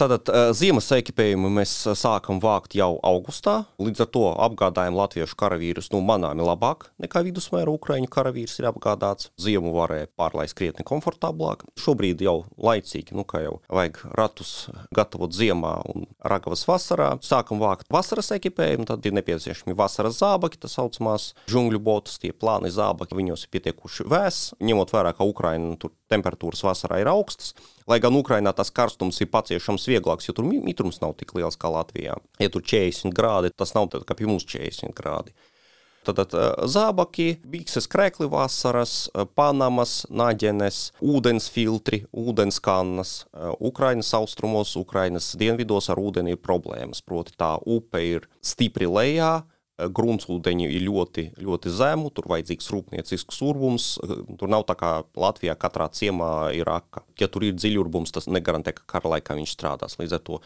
Tātad ziemas ekipējumu mēs sākam vākt jau augustā. Līdz ar to apgādājam latviešu karavīrus nu, manāmi labāk nekā vidusmēra ukraiņu karavīrs ir apgādāts. Ziemu varēja pārlaist krietni komfortablāk. Šobrīd jau laicīgi, nu kā jau vajag ratus gatavot ziemā un ragavas vasarā. Sākam vākt vasaras ekipējumu, tad ir nepieciešami vasaras zābaki, tas saucamās džungļu botas, tie plāni zābaki, viņos ir pietiekuši vēs, ņemot vērā, ka Ukraina tur temperatūras vasarā ir augstas. Lai gan Ukrainā tas karstums ir paciešams vieglāks, jo tur mitrums nav tik liels kā Latvijā. Ja tur 40 grādi, tas nav tā kā pie mums 40 grādi. Tad zābaki, bikses, krēkli vasaras, panamas, naģenes, ūdens filtri, ūdens kannas. Ukrainas austrumos, Ukrainas dienvidos ar ūdeni ir problēmas. Proti tā upe ir stipri lejā, gruntsūdeņi ir ļoti, ļoti zemu, tur vajadzīgs rūpniecisks urbums. Tur nav tā kā Latvijā katrā ciemā ir aka. Ja tur ir dziļurbums, tas negarantē, ka kara laikā viņš strādās. Līdz ar to,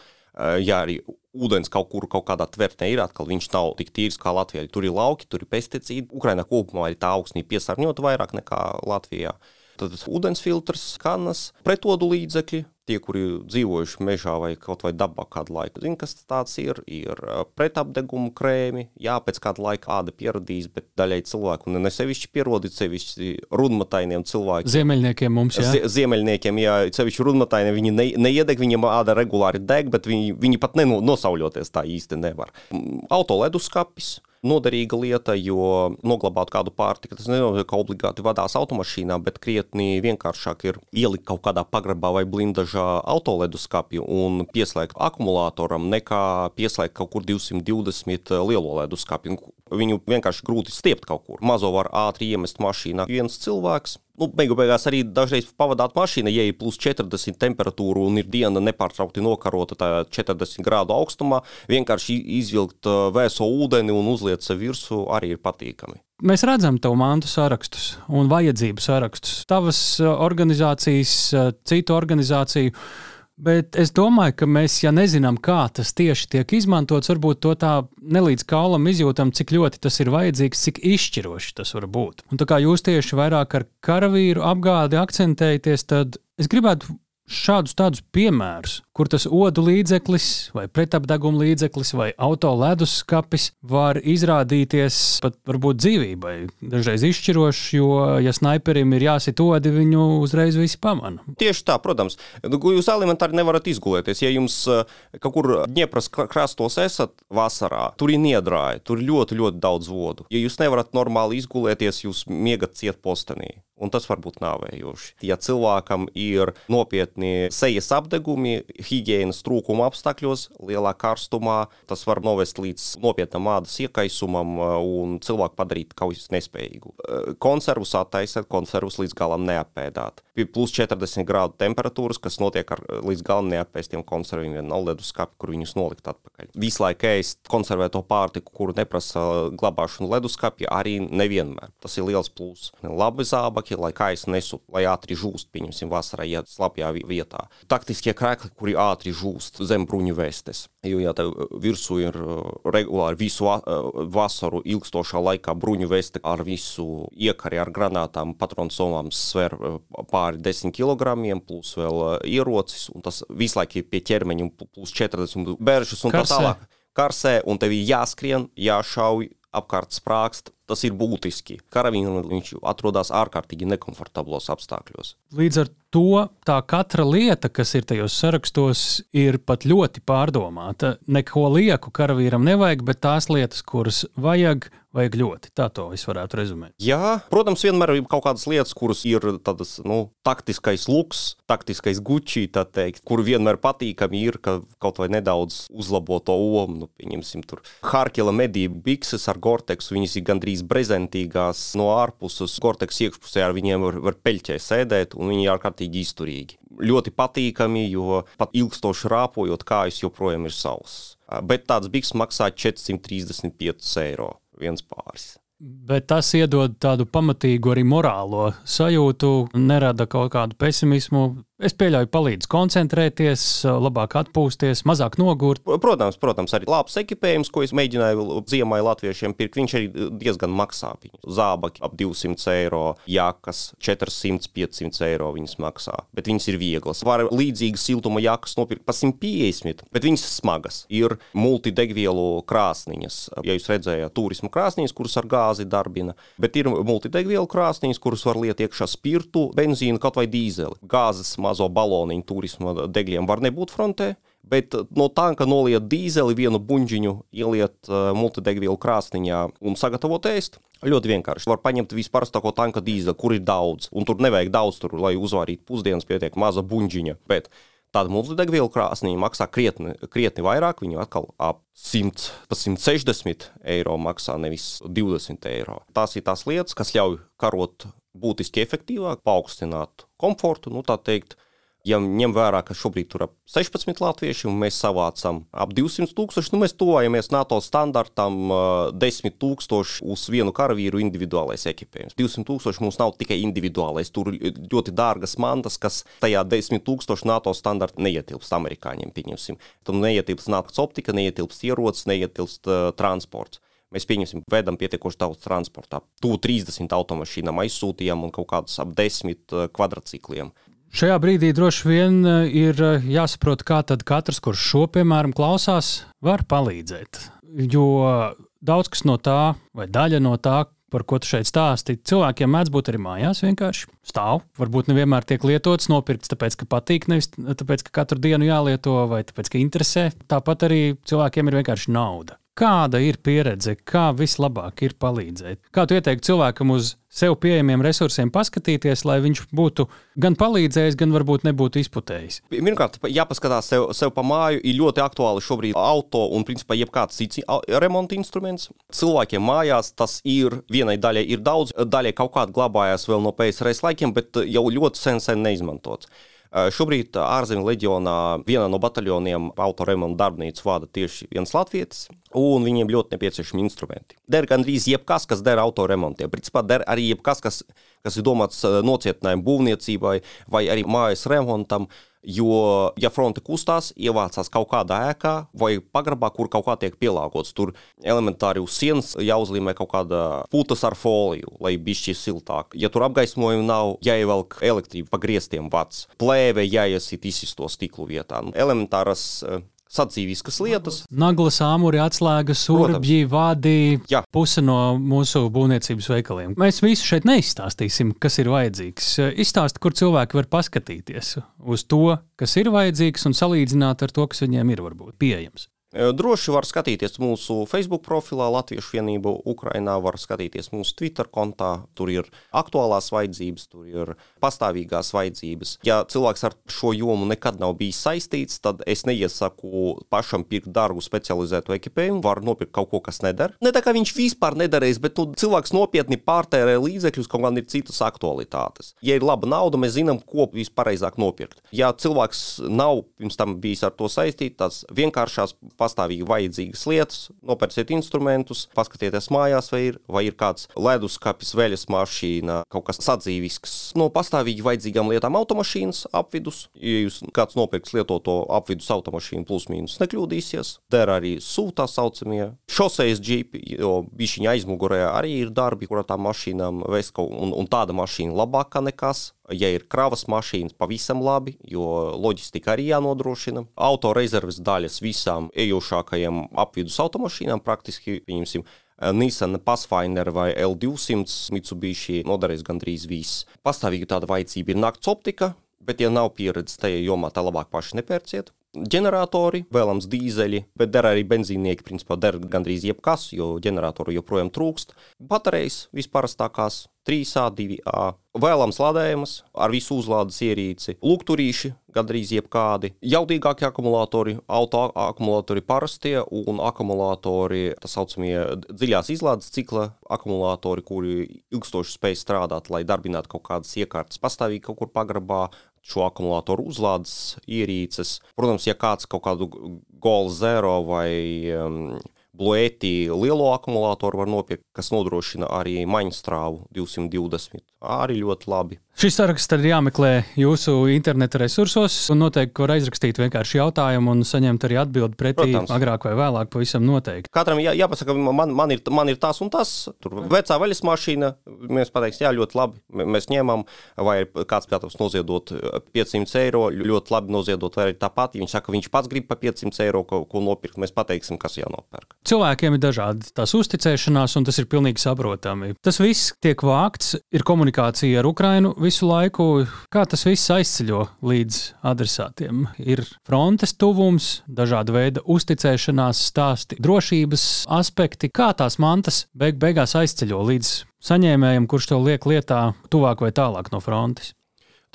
ja arī ūdens kaut kur kaut kādā tvertnē ir atkal, viņš nav tik tīrs kā Latvijā. Tur ir lauki, tur ir pesticīdi. Ukrainā kopumā ir tā augsnī piesārņota vairāk nekā Latvijā. Tad ūdens filtrs, kanas, pretodu līdzekļi, tie, kuri dzīvojuši mežā vai kaut vai dabā kādu laiku, zina, kas tas ir. Ir pretapdegumu krēmi, jā, pēc kāda laika āda pieradīs, bet daļai cilvēku ne sevišķi pierodīt, sevišķi rudmatainiem cilvēkiem. Ziemeļniekiem mums, jā. Ziemeļniekiem, jā, sevišķi rudmataini, viņi ne, neiedeg, viņiem āda regulāri deg, bet viņi, viņi pat nenosauļoties tā īsti nevar. Auto leduskapis noderīga lieta, jo noglabāt kādu pārtiku, tas nenozīmē, ka obligāti vadās automašīnā, bet krietni vienkāršāk ir ielikt kaut kādā pagrabā vai blindažā autoleduskapju un pieslēgt akumulātoram, nekā pieslēgt kaut kur 220 lielo leduskapju. Viņu vienkārši grūti stiept kaut kur. Mazo var ātri iemest mašīnā viens cilvēks, nu, beigu beigās arī dažreiz pavadāt mašīnu, ja ir plus 40 temperatūra un ir diena nepārtraukti nokarota 40 grādu augstumā, vienkārši izvilkt vēso ūdeni un uzliet sev virsū arī ir patīkami. Mēs redzam tavu mantu sarakstus un vajadzību sarakstus. Tavas organizācijas, citu organizāciju Bet es domāju, ka mēs, ja nezinām, kā tas tieši tiek izmantots, varbūt to tā nelīdz kaulam izjūtam, cik ļoti tas ir vajadzīgs, cik izšķiroši tas var būt. Un tā kā jūs tieši vairāk ar karavīru apgādi akcentējaties, tad es gribētu šādus tādus piemērus, kur tas odu līdzeklis, vai pretapdeguma līdzeklis, vai auto leduskapis var izrādīties pat varbūt dzīvībai. Dažreiz izšķirošs, jo, ja sniperim ir jāsit odi, viņu uzreiz visi pamana. Tieši tā, protams. Nu, jūs elementāri nevarat izgulēties. Ja jums eh, kaut kur Dņepras krastos esat vasarā, tur ir niedrāja, tur ir ļoti, ļoti daudz vodu. Ja jūs nevarat normāli izgulēties, jūs miegat ciet postenī un tas var būt nāvējoši. Ja cilvēkam ir nopietni sejas apdegumi, higiēnas trūkuma apstākļos, lielā karstumā, tas var novest līdz nopietnam ādas iekaisumam uh, un cilvēku padarīt kaujas nespējīgu. Uh, konservus attaisēt, konservus līdz galam neapēdāt. Pie plus 40 grādu temperatūras, kas notiek ar līdz galam neapēstiem konserviem, vien nav leduskapi, kur viņus nolikt atpakaļ. Visu laiku ēst konservēto pārtiku, kuru neprasa glabāšanu leduskapī, arī nevienmēr. Tas ir liels pluss. Labi zābaki lai kājas nesu, lai ātri žūst, pieņemsim, vasarā, ja slapjā vietā. Taktiskie krēkli, kuri ātri žūst zem bruņu vestes. Jo, ja tev virsū ir regulāri visu vasaru ilgstošā laikā bruņu veste ar visu iekari ar granātām, patronu somām sver pāri 10 kg, plus vēl ierocis, un tas visu laiku ir pie ķermeņa, plus 40 bēržas un Karsē. tā tālāk. Karsē, un tev ir jāskrien, jāšauj, apkārt sprākst, tas ir būtiski. Karavīnam viņš atrodas ārkārtīgi nekomfortablos apstākļos. Līdz ar to tā katra lieta, kas ir tajos sarakstos, ir pat ļoti pārdomāta. Neko lieku karavīram nevajag, bet tās lietas, kuras vajag, vajag ļoti. Tā to es varētu rezumēt. Jā, protams, vienmēr ir kaut kādas lietas, kuras ir tādas, nu, taktiskais luks, taktiskais gučī, tā teikt, kur vienmēr patīkami ir, ka kaut vai nedaudz uzlabo to omu. Nu, pieņemsim, tur Harkela medību bikses ar Gorteksu, viņas ir gandrīz brezentīgās no ārpuses, Gorteks iekšpusē ar viņiem var, var peļķē sēdēt, un viņi ir ārkārtīgi izturīgi. Ļoti patīkami, jo pat ilgstoši rāpojot, kājas joprojām ir sausas. Bet tāds bikses maksā 435 eiro viens pāris. Bet tas iedod tādu pamatīgu arī morālo sajūtu, nerada kaut kādu pesimismu. Es pieļauju, palīdz koncentrēties, labāk atpūsties, mazāk nogurt. Protams, protams, arī labs ekipējums, ko es mēģināju ziemai latviešiem pirkt, viņš arī diezgan maksā. Zābaki ap 200 eiro, jakas 400-500 eiro viņas maksā, bet viņas ir vieglas. Var līdzīgas siltuma jakas nopirkt par 150, bet viņas smagas. Ir multidegvielu krāsniņas. Ja jūs redzējāt turismu krāsniņas, kuras ar gāzi darbina, bet ir multidegvielu krāsniņas, kuras var liet iekšā spirtu, benzīnu, kaut vai dīzeli. Gāzes mazo baloniņu turisma degļiem var nebūt frontē. Bet no tanka noliet dīzeli, vienu buļģiņu, ieliet uh, multidegvielu krāsniņā un sagatavot ēst. Ļoti vienkārši. Var paņemt vispārāko tanka dīzeli, kur ir daudz. Un tur nevajag daudz, tur, lai uzvārītu pusdienas, pietiek maza buļģiņa. Tāda multidegvielu krāsniņa maksā krietni, krietni vairāk. Viņa atkal ap 100, pat 160 eiro maksā, nevis 20 eiro. Tās ir tās lietas, kas ļauj karot būtiski efektīvāk, paaugstināt komfortu, nu tā teikt. Ja ņem vērā, ka šobrīd tur ir 16 latvieši un mēs savācam ap 200 tūkstoši, nu mēs tuvojamies NATO standartam uh, 10 tūkstoši uz vienu karavīru individuālais ekipējums. 200 tūkstoši mums nav tikai individuālais, tur ļoti dārgas mantas, kas tajā 10 tūkstoši NATO standarta neietilpst amerikāņiem, pieņemsim. Tur neietilpst nakts optika, neietilpst ierocis, neietilpst uh, transports mēs pieņemsim, vedam pietiekoši daudz transportā. Tūlīt 30 automašīnām aizsūtījām un kaut kādus ap 10 kvadrcikliem. Šajā brīdī droši vien ir jāsaprot, kā katrs, kurš šo piemēram klausās, var palīdzēt. Jo daudz kas no tā, vai daļa no tā, par ko tu šeit stāstīji, cilvēkiem mēdz būt arī mājās. Vienkārši stāv. Varbūt nevienmēr tiek lietots, nopirkts, tāpēc, ka patīk, nevis tāpēc, ka katru dienu jālieto, vai tāpēc, ka interesē. Tāpat arī cilvēkiem ir vienkārši nauda. Kāda ir pieredze, kā vislabāk ir palīdzēt? Kā tu ieteiktu cilvēkam uz sev pieejamiem resursiem paskatīties, lai viņš būtu gan palīdzējis, gan varbūt nebūtu izputējis? Pirmkārt, jāpaskatās sev, sev pa māju, ir ļoti aktuāli šobrīd auto un, principā, jebkāds cits remonta instruments. Cilvēkiem mājās tas ir vienai daļai ir daudz, daļai kaut kāda glabājās vēl no PSRS laikiem, bet jau ļoti sen, sen neizmantots. Šobrīd ārzemju leģionā vienā no bataljoniem autoremonta darbnīcu vada tieši viens latvietis, un viņiem ļoti nepieciešami instrumenti. Der gandrīz jebkas, kas der autoremontiem. Principā der arī jebkas, kas, kas ir domāts nocietinājumu būvniecībai vai arī mājas remontam. Jo, ja fronte kustās, ievācās kaut kādā ēkā vai pagrabā, kur kaut kā tiek pielāgots, tur elementāri uz sienas jāuzlīmē kaut kāda putas ar foliju, lai bišķi siltāk. Ja tur apgaismojuma nav, jāievelk elektrība pa griestiem vats, plēve jāiesit izsisto stiklu vietā. Elementāras sadzīviskas lietas. Naglas, āmuri, atslēgas, urbji, vadi. Jā. Puse no mūsu būvniecības veikaliem. Mēs visu šeit neizstāstīsim, kas ir vajadzīgs. Izstāst, kur cilvēki var paskatīties uz to, kas ir vajadzīgs, un salīdzināt ar to, kas viņiem ir varbūt pieejams. Droši var skatīties mūsu Facebook profilā, Latviešu vienība Ukrainā, var skatīties mūsu Twitter kontā. Tur ir aktuālās vajadzības, tur ir pastāvīgās vajadzības. Ja cilvēks ar šo jomu nekad nav bijis saistīts, tad es neiesaku pašam pirkt dārgu specializētu ekipējumu. Var nopirkt kaut ko, kas neder. Ne tā kā viņš vispār nedarīs, bet nu, cilvēks nopietni pārtērē līdzekļus, kaut gan ir citas aktualitātes. Ja ir laba nauda, mēs zinām, ko vispareizāk nopirkt. Ja cilvēks nav pirms tam bijis ar to saistīts, tas vienkāršās pastāvīgi vajadzīgas lietas, nopērciet instrumentus, paskatieties mājās, vai ir, vai ir kāds leduskapis, veļas mašīna, kaut kas sadzīvisks. No pastāvīgi vajadzīgām lietām automašīnas apvidus. Ja jūs kāds nopirks lietoto apvidus automašīnu plus mīnus nekļūdīsies, der arī sūtā saucamie šosejas džipi, jo bišķiņa aizmugurē arī ir darbi, kur ar tām mašīnām veids kaut, un, un tāda mašīna labāka nekas. Ja ir kravas mašīnas, pavisam labi, jo loģistika arī jānodrošina. Autorezerves daļas visām ejošākajām apvidus automašīnām praktiski, pieņemsim, Nissan Pathfinder vai L200 Mitsubishi nodarīs gandrīz viss. Pastāvīgi tāda vajadzība ir nakts optika, bet, ja nav pieredzes tajā jomā, tā labāk paši nepērciet. Ģeneratori, vēlams dīzeļi, bet der arī benzīnieki, principā der gandrīz jebkas, jo ģeneratoru joprojām trūkst. Baterijas visparastākās 3A, 2A, vēlams lādējumas ar visu uzlādes ierīci, lukturīši, gandrīz jebkādi, jaudīgākie akumulatori, auto akumulatori parastie un akumulatori, tā saucamie dziļās izlādes cikla akumulatori, kuri ilgstoši spēj strādāt, lai darbinātu kaut kādas iekārtas pastāvīgi kaut kur pagrabā, šo akumulātoru uzlādes ierīces. Protams, ja kāds kaut kādu Gold Zero vai um, Blueti lielo akumulātoru var nopirkt, kas nodrošina arī maņstrāvu 220. Arī ļoti labi. Šis saraksts ir jāmeklē jūsu interneta resursos, un noteikti var aizrakstīt vienkārši jautājumu un saņemt arī atbildi pretī Protams. agrāk vai vēlāk, pavisam noteikti. Katram jā, jāpasaka, man, man, ir, man ir tas un tas. Tur vecā veļas mašīna, mēs pateiksim, jā, ļoti labi. Mēs ņemam, vai kāds gatavs noziedot 500 eiro, ļoti labi noziedot, vai arī tāpat. Viņš saka, viņš pats grib pa 500 eiro ko, ko nopirkt, mēs pateiksim, kas jānopērk. Cilvēkiem ir dažādi tās uzticēšanās, un tas ir pilnīgi saprotami. Tas viss tiek vākts, ir komunikācija ar Ukrajinu visu laiku. Kā tas viss aizceļo līdz adresātiem? Ir frontes tuvums, dažāda veida uzticēšanās stāsti, drošības aspekti. Kā tās mantas beig beigās aizceļo līdz saņēmējam, kurš to liek lietā tuvāk vai tālāk no frontes?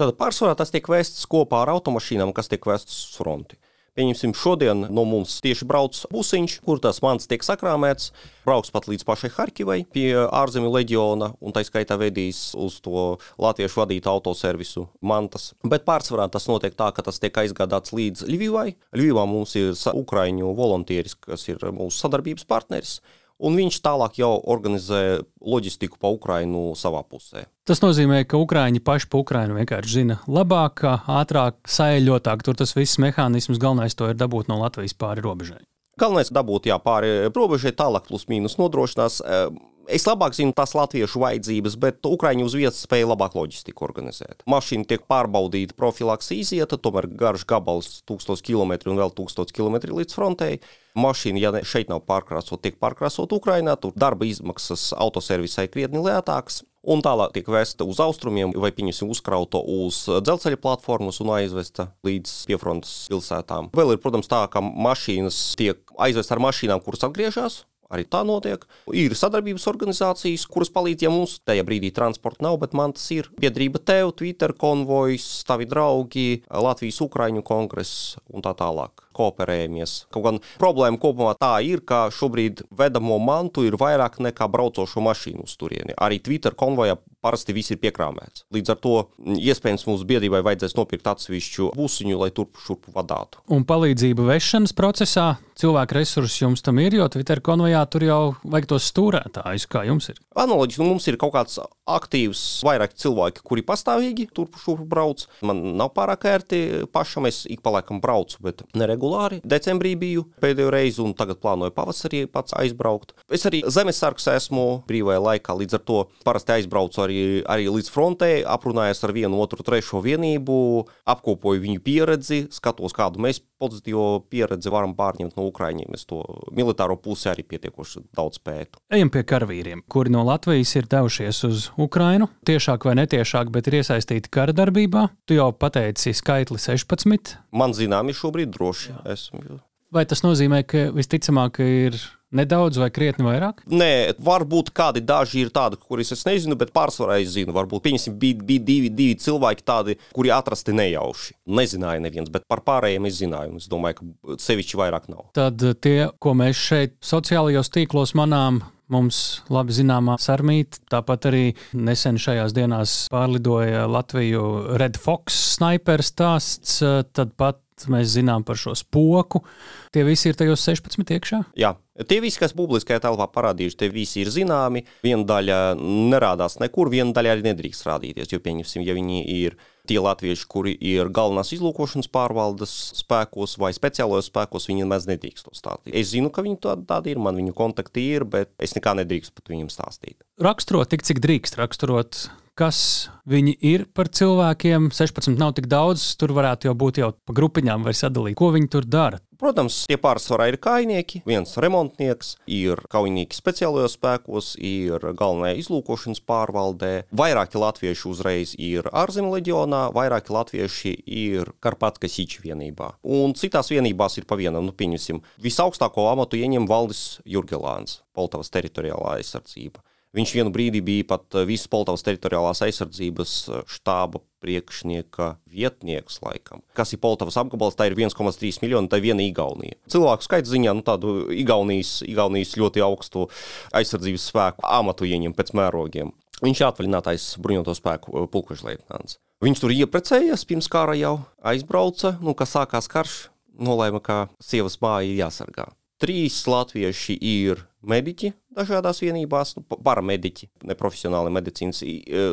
Tad pārsvarā tas tiek vēsts kopā ar automašīnām, kas tiek vēstas uz fronti. Pieņemsim, šodien no mums tieši brauc busiņš, kur tas mans tiek sakrāmēts. Brauks pat līdz pašai Harkivai pie ārzemju leģiona, un tā skaitā vedīs uz to latviešu vadītu autoservisu mantas. Bet pārsvarā tas notiek tā, ka tas tiek aizgādāts līdz Ļuvivai. Ļuvivā mums ir ukraiņu volunteeris, kas ir mūsu sadarbības partneris. Un viņš tālāk jau organizē loģistiku pa Ukrajinu savā pusē. Tas nozīmē, ka Ukrāņi paši pa Ukrajinu vienkārši zina labāk, ātrāk, saeļotāk. Tur tas viss mehānisms galvenais to ir dabūt no Latvijas pāri robežai. Galvenais ir dabūt jā, pāri robežai, tālāk plus mīnus nodrošinās. Es labāk zinu tās latviešu vajadzības, bet Ukrāņi uz vietas spēja labāk loģistiku organizēt. Mašīna tiek pārbaudīta, profilaks izieta, tomēr garš gabals, 1000 km un vēl 1000 km līdz frontei. Mašīna, ja šeit nav pārkrāsota, tiek pārkrāsota Ukrajinā, tur darba izmaksas autoservisai krietni lētākas. Un tālāk tiek vēsta uz austrumiem, vai pieņemsim, uzkrauta uz dzelzceļa platformas un aizvesta līdz piefrontes pilsētām. Vēl ir, protams, tā, ka mašīnas tiek aizvestas ar mašīnām, kuras atgriežas. Arī tā notiek. Ir sadarbības organizācijas, kuras palīdz, ja mums tajā brīdī transporta nav, bet man tas ir biedrība tev, Twitter konvojs, tavi draugi, Latvijas Ukraiņu kongress un tā tālāk. Kooperējamies. Kaut gan problēma kopumā tā ir, ka šobrīd vedamo mantu ir vairāk nekā braucošo mašīnu uz turieni. Arī Twitter konvojā parasti viss ir piekrāmēts. Līdz ar to m, iespējams mūsu biedrībai vajadzēs nopirkt atsevišķu busiņu, lai turp šurp vadātu. Un palīdzība vešanas procesā cilvēku resursi jums tam ir, jo Twitter konvojā tur jau vajag tos stūrētājus, kā jums ir. Analoģiski nu, mums ir kaut kāds aktīvs, vairāk cilvēki, kuri pastāvīgi turp brauc. Man nav pārāk ērti pašam, es ik pa laikam braucu, bet neregulāri. Decembrī biju pēdējo reizi, un tagad plānoju pavasarī pats aizbraukt. Es arī zemesargs esmu brīvajā laikā, līdz ar to parasti aizbraucu arī, arī līdz frontei, aprunājos ar vienu, otru, trešo vienību, apkopoju viņu pieredzi, skatos, kādu mēs pozitīvo pieredzi varam pārņemt no Ukraiņiem. Es to militāro pusi arī pietiekoši daudz pētu. Ejam pie karavīriem, kuri no Latvijas ir devušies uz Ukrajinu, tiešāk vai netiešāk, bet ir iesaistīti kara darbībā. Tu jau pateici skaitli 16. Man zināmi šobrīd droši esmu. Vai tas nozīmē, ka visticamāk ir nedaudz vai krietni vairāk? Nē, varbūt kādi daži ir tādi, kurus es nezinu, bet pārsvarā es zinu. Varbūt bija, bija divi, divi cilvēki, tādi, kuri atrasti nejauši. Nezināja neviens, bet par pārējiem es zināju. Es domāju, ka sevišķi vairāk nav. Tad tie, ko mēs šeit sociālajos tīklos manām, mums labi zināmā sarmīta, tāpat arī nesen šajās dienās pārlidoja Latviju Red Fox sniper stāsts, tad pat mēs zinām par šo spoku. Tie visi ir tajos 16 iekšā. Jā, tie visi, kas publiskajā telpā parādījuši, tie visi ir zināmi. Viena daļa nerādās nekur, viena daļa arī nedrīkst rādīties. Jo, pieņemsim, ja viņi ir tie latvieši, kuri ir galvenās izlūkošanas pārvaldes spēkos vai speciālajos spēkos, viņi nemaz nedrīkst to stāstīt. Es zinu, ka viņi tādi, tādi ir, man viņu kontakti ir, bet es nekā nedrīkstu pat viņiem stāstīt. Raksturot tik, cik drīkst raksturot. Kas viņi ir par cilvēkiem? 16 nav tik daudz, tur varētu jau būt jau pa grupiņām, vai sadalīt, ko viņi tur dara. Protams, tie pārsvarā ir kainieki, viens remontnieks, ir kaujinieki speciālajos spēkos, ir galvenajā izlūkošanas pārvaldē. Vairāki latvieši uzreiz ir ārzemju leģionā, vairāki latvieši ir Karpatka Siča vienībā. Un citās vienībās ir pa vienam, nu, pieņemsim, visaugstāko amatu ieņem Valdis Jurgelāns, Poltavas teritoriālā aizsardzība. Viņš vienu brīdi bija pat visas Poltavas teritoriālās aizsardzības štāba priekšnieka vietnieks, laikam. Kas ir Poltavas apgabals, tā ir 1,3 miljoni, tā ir viena Igaunija. Cilvēku skaits ziņā, nu tādu Igaunijas, Igaunijas ļoti augstu aizsardzības spēku amatu ieņem pēc mērogiem. Viņš ir atvaļinātais bruņoto spēku pulkvežleitnants. Viņš tur ieprecējās pirms kara jau aizbrauca, nu, kad sākās karš, nolēma, ka sievas māja ir jāsargā. Trīs latvieši ir mediķi dažādās vienībās, nu, paramediķi, neprofesionāli medicīnas.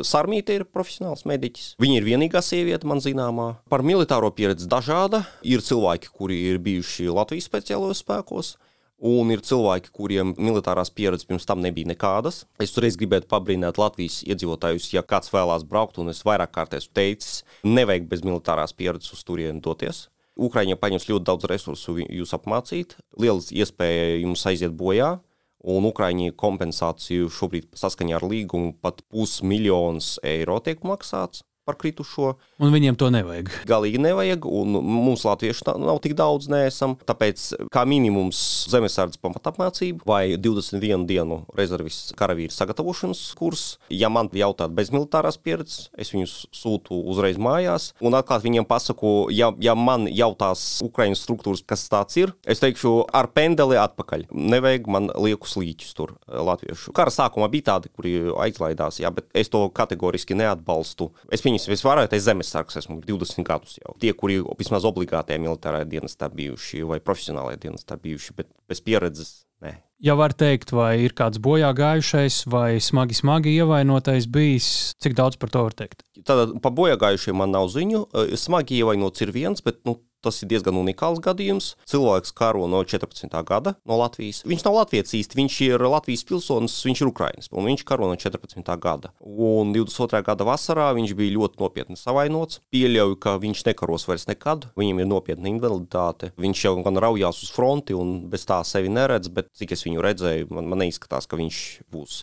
Sarmīte ir profesionāls mediķis. Viņa ir vienīgā sieviete, man zināmā. Par militāro pieredzi dažāda. Ir cilvēki, kuri ir bijuši Latvijas speciālajos spēkos. Un ir cilvēki, kuriem militārās pieredzes pirms tam nebija nekādas. Es reiz gribētu pabrīnāt Latvijas iedzīvotājus, ja kāds vēlās braukt, un es vairāk kārt esmu teicis, nevajag bez militārās pieredzes uz turieni doties. Ukraiņiem paņems ļoti daudz resursu jūs apmācīt, liela iespēja jums aiziet bojā. Un Ukrāņi kompensāciju šobrīd saskaņā ar līgumu pat pusmiljons eiro tiek maksāts par kritušo. Un viņiem to nevajag. Galīgi nevajag, un mums latviešu nav, tik daudz neesam. Tāpēc kā minimums zemesardzes pamatapmācība vai 21 dienu rezervists karavīru sagatavošanas kurs. Ja man jautāt bez militārās pieredzes, es viņus sūtu uzreiz mājās. Un atklāt viņiem pasaku, ja, ja man jautās Ukraiņas struktūras, kas tāds ir, es teikšu ar pendeli atpakaļ. Nevajag man liekus līķus tur latviešu. Kara sākumā bija tādi, kuri aizlaidās, jā, bet es to kategoriski neatbalstu. Es viņu viņas visvairāk zemesargs esmu 20 gadus jau. Tie, kuri vismaz obligātajā militārajā dienestā bijuši vai profesionālajā dienestā bijuši, bet bez pieredzes. Nē. Ja var teikt, vai ir kāds bojā gājušais vai smagi, smagi ievainotais bijis, cik daudz par to var teikt? Tātad par bojā gājušiem man nav ziņu. Smagi ievainots ir viens, bet nu, Tas ir diezgan unikāls gadījums. Cilvēks karo no 14. gada no Latvijas. Viņš nav Latvijas īsti, viņš ir Latvijas pilsonis, viņš ir Ukraiņas, un viņš karo no 14. gada. Un 22. gada vasarā viņš bija ļoti nopietni savainots. Pieļauju, ka viņš nekaros vairs nekad, viņam ir nopietna invaliditāte. Viņš jau gan raujās uz fronti un bez tā sevi neredz, bet cik es viņu redzēju, man, man neizskatās, ka viņš būs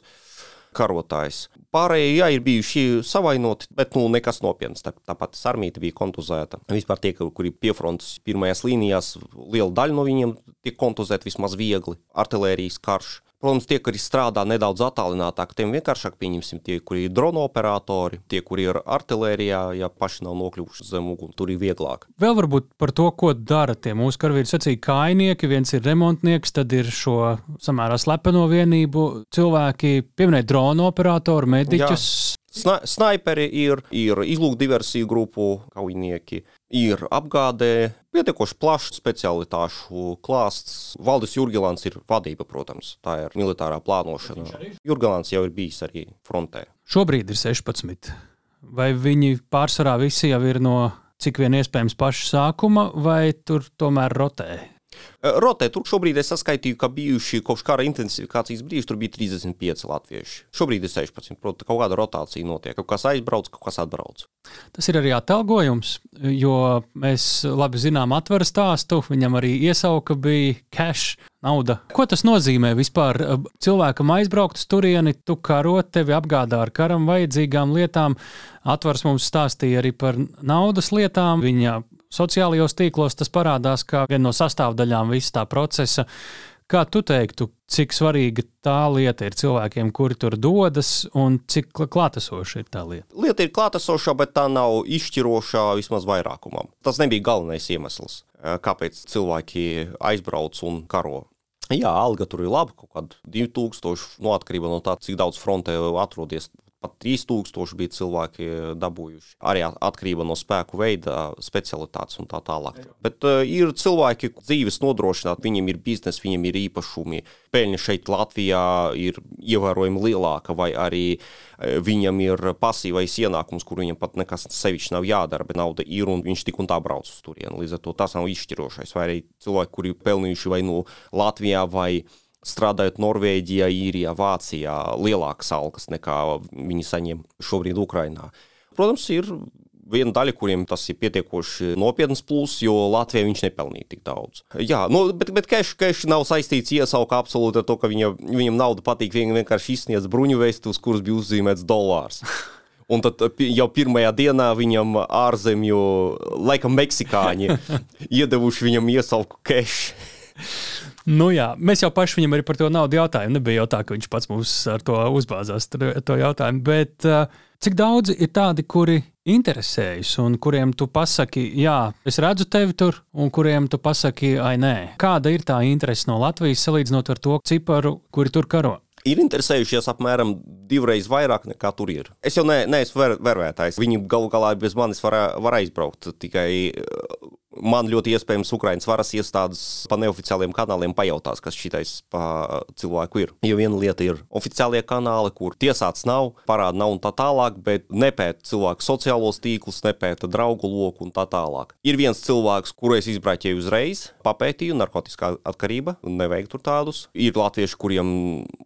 karotājs. Pārējie, jā, ir bijuši savainoti, bet nu, nekas nopietns. Tā, tāpat armija bija kontuzēta. Vispār tie, kuri piefrontes pirmajās līnijās, liela daļa no viņiem tiek kontuzēti vismaz viegli. Artilērijas karš. Protams, tie, kuri strādā nedaudz attālinātāk, tiem vienkāršāk pieņemsim tie, kuri ir drona operatori, tie, kuri ir artilērijā, ja paši nav nokļuvuši zem uguns, tur ir vieglāk. Vēl varbūt par to, ko dara tie mūsu karavīri. Sacīja, kainieki, viens ir remontnieks, tad ir šo samērā slepeno vienību cilvēki, pieminēja drona operatoru, mediķus. Sna snaiperi ir, ir izlūkdiversiju grupu kaujinieki, ir apgādē, pietiekoši plašs specialitāšu klāsts. Valdis Jurgilants ir vadība, protams, tā ir militārā plānošana. Jurgilants jau ir bijis arī frontē. Šobrīd ir 16. Vai viņi pārsvarā visi jau ir no cik vien iespējams paša sākuma, vai tur tomēr rotē? Rotē, tur šobrīd es saskaitīju, ka bijuši kopš kara intensifikācijas brīža, tur bija 35 latvieši. Šobrīd ir 16. Protams, kaut kāda rotācija notiek. Kaut kas aizbrauc, kaut kas atbrauc. Tas ir arī atalgojums, jo mēs labi zinām atveru stāstu. Viņam arī iesauka bija cash. Nauda. Ko tas nozīmē vispār? Cilvēkam aizbraukt uz turieni, tu karo, tevi apgādā ar karam vajadzīgām lietām. Atvars mums stāstīja arī par naudas lietām. Viņa sociālajos tīklos tas parādās kā viena no sastāvdaļām visā tā procesa. Kā tu teiktu, cik svarīga tā lieta ir cilvēkiem, kuri tur dodas, un cik klātesoša ir tā lieta? Lieta ir klātesoša, bet tā nav izšķirošā vismaz vairākumam. Tas nebija galvenais iemesls, eh, kāpēc cilvēki aizbrauc un karo. Jā, alga tur ir laba, kaut kāda 2000, no atkarībā no tā, cik daudz frontē atrodies pat 3000 bija cilvēki dabūjuši. Arī atkarība no spēku veida, specialitātes un tā tālāk. Bet uh, ir cilvēki, kas dzīves nodrošināt, viņiem ir biznesa, viņiem ir īpašumi. Peļņa šeit Latvijā ir ievērojami lielāka, vai arī uh, viņam ir pasīvais ienākums, kur viņam pat nekas sevišķi nav jādara, bet nauda ir un viņš tik un tā brauc uz turieni. Līdz ar to tas nav izšķirošais. Vai arī cilvēki, kuri pelnījuši vai nu Latvijā vai Latvijā strādājot Norvēģijā, Īrijā, Vācijā, lielākas algas nekā viņi saņem šobrīd Ukrajinā. Protams, ir viena daļa, kuriem tas ir pietiekoši nopietns pluss, jo Latvijā viņš nepelnīja tik daudz. Jā, nu, bet, bet cash nav saistīts iesauka absolūti ar to, ka viņa, viņam nauda patīk. Viņa vienkārši izsniedz bruņu vēstu, uz kuras bija uzzīmēts dolārs. Un tad jau pirmajā dienā viņam ārzemju, laikam, meksikāņi iedevuši viņam iesauku cash. Nu jā, mēs jau paši viņam arī par to naudu jautājām. Nebija jau tā, ka viņš pats mums ar to uzbāzās to jautājumu. Bet cik daudzi ir tādi, kuri interesējas un kuriem tu pasaki, jā, es redzu tevi tur, un kuriem tu pasaki, ai nē. Kāda ir tā interese no Latvijas salīdzinot ar to ciparu, kuri tur karo? ir interesējušies apmēram divreiz vairāk nekā tur ir. Es jau ne, neesmu ver, vervētājs. Viņi galu galā bez manis var, var aizbraukt. Tikai man ļoti iespējams Ukraiņas varas iestādes pa neoficiāliem kanāliem pajautās, kas šitais pa cilvēku ir. Jo viena lieta ir oficiālie kanāli, kur tiesāts nav, parāda nav un tā tālāk, bet nepēta cilvēku sociālos tīklus, nepēta draugu loku un tā tālāk. Ir viens cilvēks, kuru es izbrāķēju uzreiz, papētīju narkotikā atkarība, nevajag tur tādus. Ir latvieši, kuriem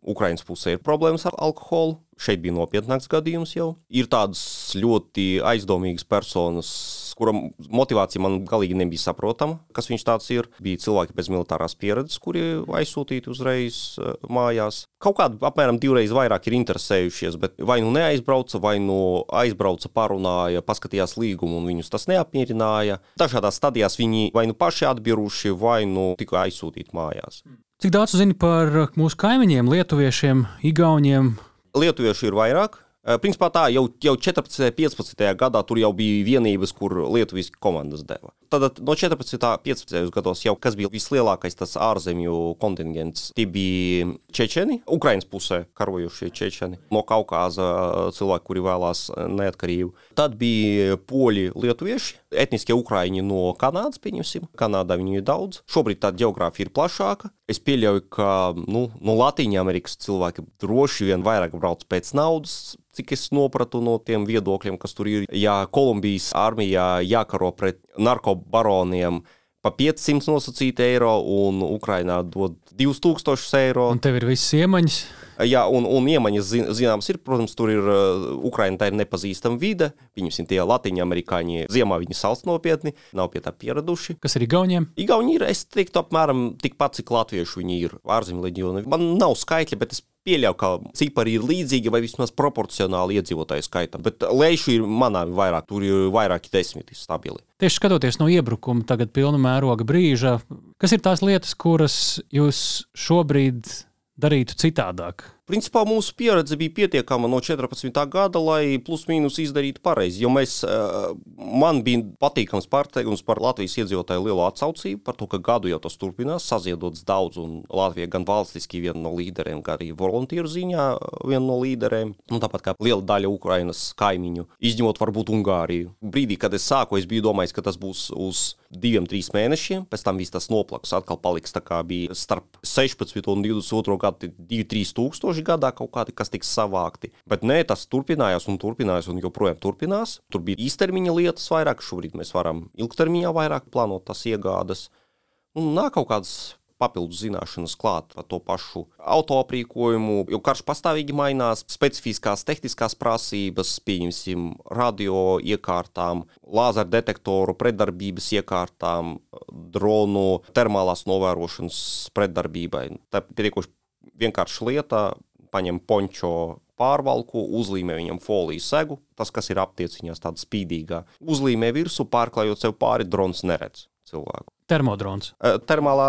Ukraiņas pusē ir problēmas ar alkoholu, Šeit bija nopietnāks gadījums jau. Ir tādas ļoti aizdomīgas personas, kuram motivācija man galīgi nebija saprotama, kas viņš tāds ir. Bija cilvēki bez militārās pieredzes, kuri aizsūtīti uzreiz mājās. Kaut kādi apmēram divreiz vairāk ir interesējušies, bet vai nu neaizbrauca, vai nu aizbrauca, parunāja, paskatījās līgumu un viņus tas neapmierināja. Dažādās stadijās viņi vai nu paši atbiruši, vai nu tikai aizsūtīti mājās. Cik daudz zini par mūsu kaimiņiem, lietuviešiem, igauniem, Lietuviešu ir vairāk. Principā tā jau, jau 14. un 15. gadā tur jau bija vienības, kur Lietuvijas komandas deva. Tad no 14. un 15. gados jau kas bija vislielākais tas ārzemju kontingents. Tie bija čečeni, Ukraiņas pusē karojušie čečeni, no Kaukāza cilvēki, kuri vēlās neatkarību. Tad bija poļi, lietuvieši, etniskie ukraiņi no Kanādas, pieņemsim. Kanādā viņu ir daudz. Šobrīd tā geogrāfija ir plašāka. Es pieļauju, ka nu, no Latvijas Amerikas cilvēki droši vien vairāk brauc pēc naudas, cik es sapratu no tiem viedokļiem, kas tur ir. Ja Kolumbijas armijā jākaro pret narkobaroniem, pa 500 nosacīti eiro, un Ukrainā dod 2000 eiro. Un tev ir viss iemaņas. Jā, un, un iemaņas zināmas ir, protams, tur ir uh, Ukraiņa, tā ir nepazīstama vide. Viņiem tie latīņu amerikāņi ziemā viņi salst nopietni, nav pie tā pieraduši. Kas ir Igauniem? Igauni ir, es teiktu, apmēram tikpat, cik latviešu viņi ir ārzemju leģioni. Man nav skaitļi, bet es pieļauju, ka cipari ir līdzīgi vai vismaz proporcionāli iedzīvotāju skaitam. Bet lejuši ir manām vairāk, tur ir vairāki desmiti stabili. Tieši skatoties no iebrukuma, tagad pilna mēroga brīža, kas ir tās lietas, kuras jūs šobrīd darītu citādāk? Principā mūsu pieredze bija pietiekama no 14. gada, lai plus-mínus izdarītu pareizi. Jo mēs, eh, man bija patīkams pārsteigums par Latvijas iedzīvotāju lielo atsaucību, par to, ka gadu jau tas turpinās, saziedots daudz, un Latvija gan valstiski viena no līderiem, gan arī volunteeru ziņā viena no līderiem. Un tāpat kā liela daļa Ukrainas kaimiņu, izņemot varbūt Ungāriju. Brīdī, kad es sāku, es biju domājis, ka tas būs uz diviem, trīs mēnešiem, pēc tam viss tas noplaks, atkal paliks tā kā bija starp 16 un 22 gadu 2-3 tūkstoši gadā kaut kādi, kas tiks savākti. Bet nē, tas turpinājās un turpinājās un joprojām turpinās. Tur bija īstermiņa lietas vairāk, šobrīd mēs varam ilgtermiņā vairāk plānot tas iegādes. Un nāk kaut kādas papildus zināšanas klāt par to pašu autoaprīkojumu, jo karš pastāvīgi mainās, specifiskās tehniskās prasības, pieņemsim, radio iekārtām, lāzera detektoru pretdarbības iekārtām, dronu termālās novērošanas pretdarbībai. Tā ir tiekoši vienkārša lieta, paņem pončo pārvalku, uzlīmē viņam folijas segu, tas, kas ir aptieciņās, tāda spīdīgā. Uzlīmē virsū, pārklājot sev pāri, drons neredz cilvēku. Termodrons. Termālā